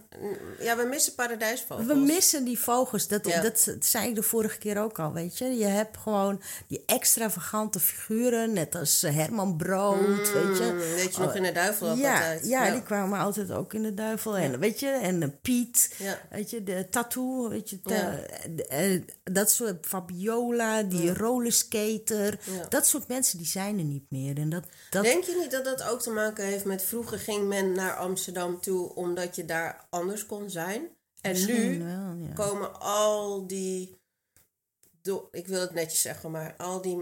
ja, we missen paradijsvogels. We missen die vogels. Dat, dat zei ik de vorige keer ook al, weet je. Je hebt gewoon die extravagante figuren, net als eh, Herman Brood, weet je. Mm, weet je nog in de duivel altijd. ja, die kwamen altijd ook in de duivel. En, weet je, en eh, Piet, weet je, de tattoo, weet je. de- eh, dat soort Fabiola, die rollerskater. Dat soort mensen, die zijn er niet meer. En dat, dat, Denk je niet dat dat ook te maken heeft met vroeger ging men naar Amsterdam toe omdat je daar anders kon zijn? En Misschien nu wel, ja. komen al die, ik wil het netjes zeggen, maar al die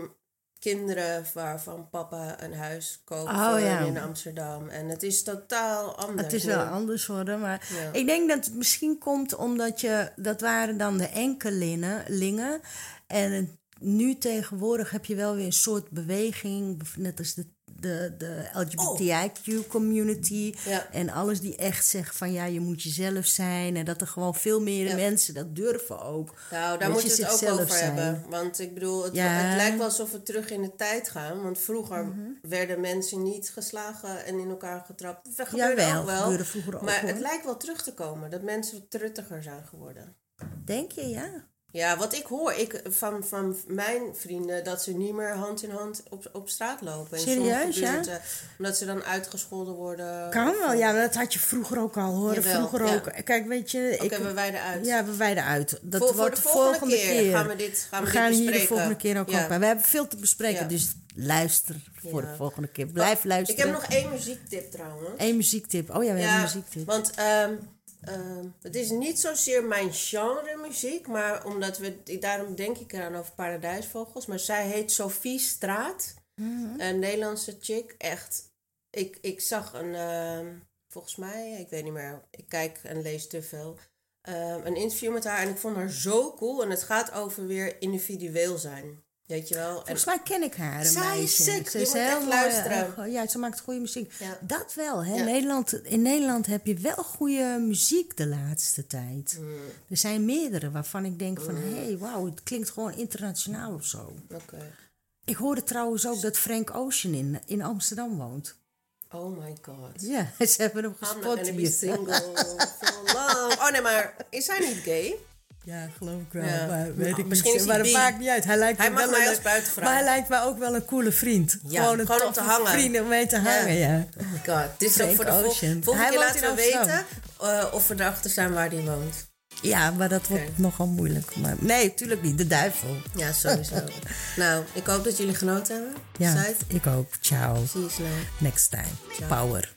kinderen waarvan papa een huis koopt Oh, ja. in Amsterdam. En het is totaal anders. Het is wel anders worden, maar Ja. ik denk dat het misschien komt omdat je, dat waren dan de enkelingen. En nu tegenwoordig heb je wel weer een soort beweging, net als de, de, de LGBTIQ-community. Ja. En alles die echt zegt van ja, je moet jezelf zijn. En dat er gewoon veel meer Ja. mensen dat durven ook. Nou, daar moet je het ook over zijn. hebben. Want ik bedoel, het, Ja. het lijkt wel alsof we terug in de tijd gaan. Want vroeger Mhm. werden mensen niet geslagen en in elkaar getrapt. Dat gebeurde Jawel, ook wel. gebeurde vroeger ook, maar het lijkt wel terug te komen. Dat mensen truttiger zijn geworden. Denk je, ja? Ja, wat ik hoor ik, van, van mijn vrienden, dat ze niet meer hand in hand op, op straat lopen. In Serieus, ja? buurten, Omdat ze dan uitgescholden worden. Kan wel, ja, dat had je vroeger ook al hoor. Jawel, vroeger ja. ook. Kijk, weet je, Oké, ik, we wijden uit. ja, we wijden uit. Dat wordt de volgende, keer, gaan we dit, gaan we we dit gaan hier de bespreken. volgende keer ook Ja. op. Maar we hebben veel te bespreken, Ja. dus luister voor de volgende keer. Blijf Ik luisteren. heb nog één muziektip trouwens. Eén muziektip. Oh ja, we hebben een muziektip. Want ehm, ehm, het is niet zozeer mijn genre muziek, maar omdat we, daarom denk ik eraan over Paradijsvogels. Maar zij heet Sophie Straat, Mhm. een Nederlandse chick. Echt, ik, ik zag een, ehm, volgens mij, ik weet niet meer, ik kijk en lees te veel, ehm, een interview met haar en ik vond haar zo cool. En het gaat over weer individueel zijn. Weet je wel? En, Volgens mij ken ik haar, een Zij is meisje. sick. Ze Je is heel mooi, eh, ja, ze maakt goede muziek. Ja. Dat wel, hè. Ja. Nederland, in Nederland heb je wel goede muziek de laatste tijd. Mm. Er zijn meerdere waarvan ik denk van... hé, hey, wauw, het klinkt gewoon internationaal of zo. Oké. Ik hoorde trouwens ook dat Frank Ocean in, in Amsterdam woont. Oh my god. Ja, [LAUGHS] ze hebben hem I'm not gespot hier. single for long. Oh nee, maar is hij niet gay? Ja, geloof ik wel. Ja. Maar weet ik Misschien niet. maar bi. maakt niet uit. Hij, lijkt Hij me mag wel mij een- als buitenvrouw. Maar hij lijkt me ook wel een coole vriend. Ja, gewoon een gewoon om te hangen. vriend om mee te hangen, ja. Oh my god. Dit is ook voor de vol- volgende Hij keer woont laten we weten eh, of we erachter zijn waar hij woont. Ja, maar dat wordt nogal moeilijk. Maar, nee, tuurlijk niet. De duivel. Ja, sowieso. [LAUGHS] nou, ik hoop dat jullie genoten hebben. Ja, Zuid, ik ook. Ciao. zie je snel. Next time. Ciao. Power.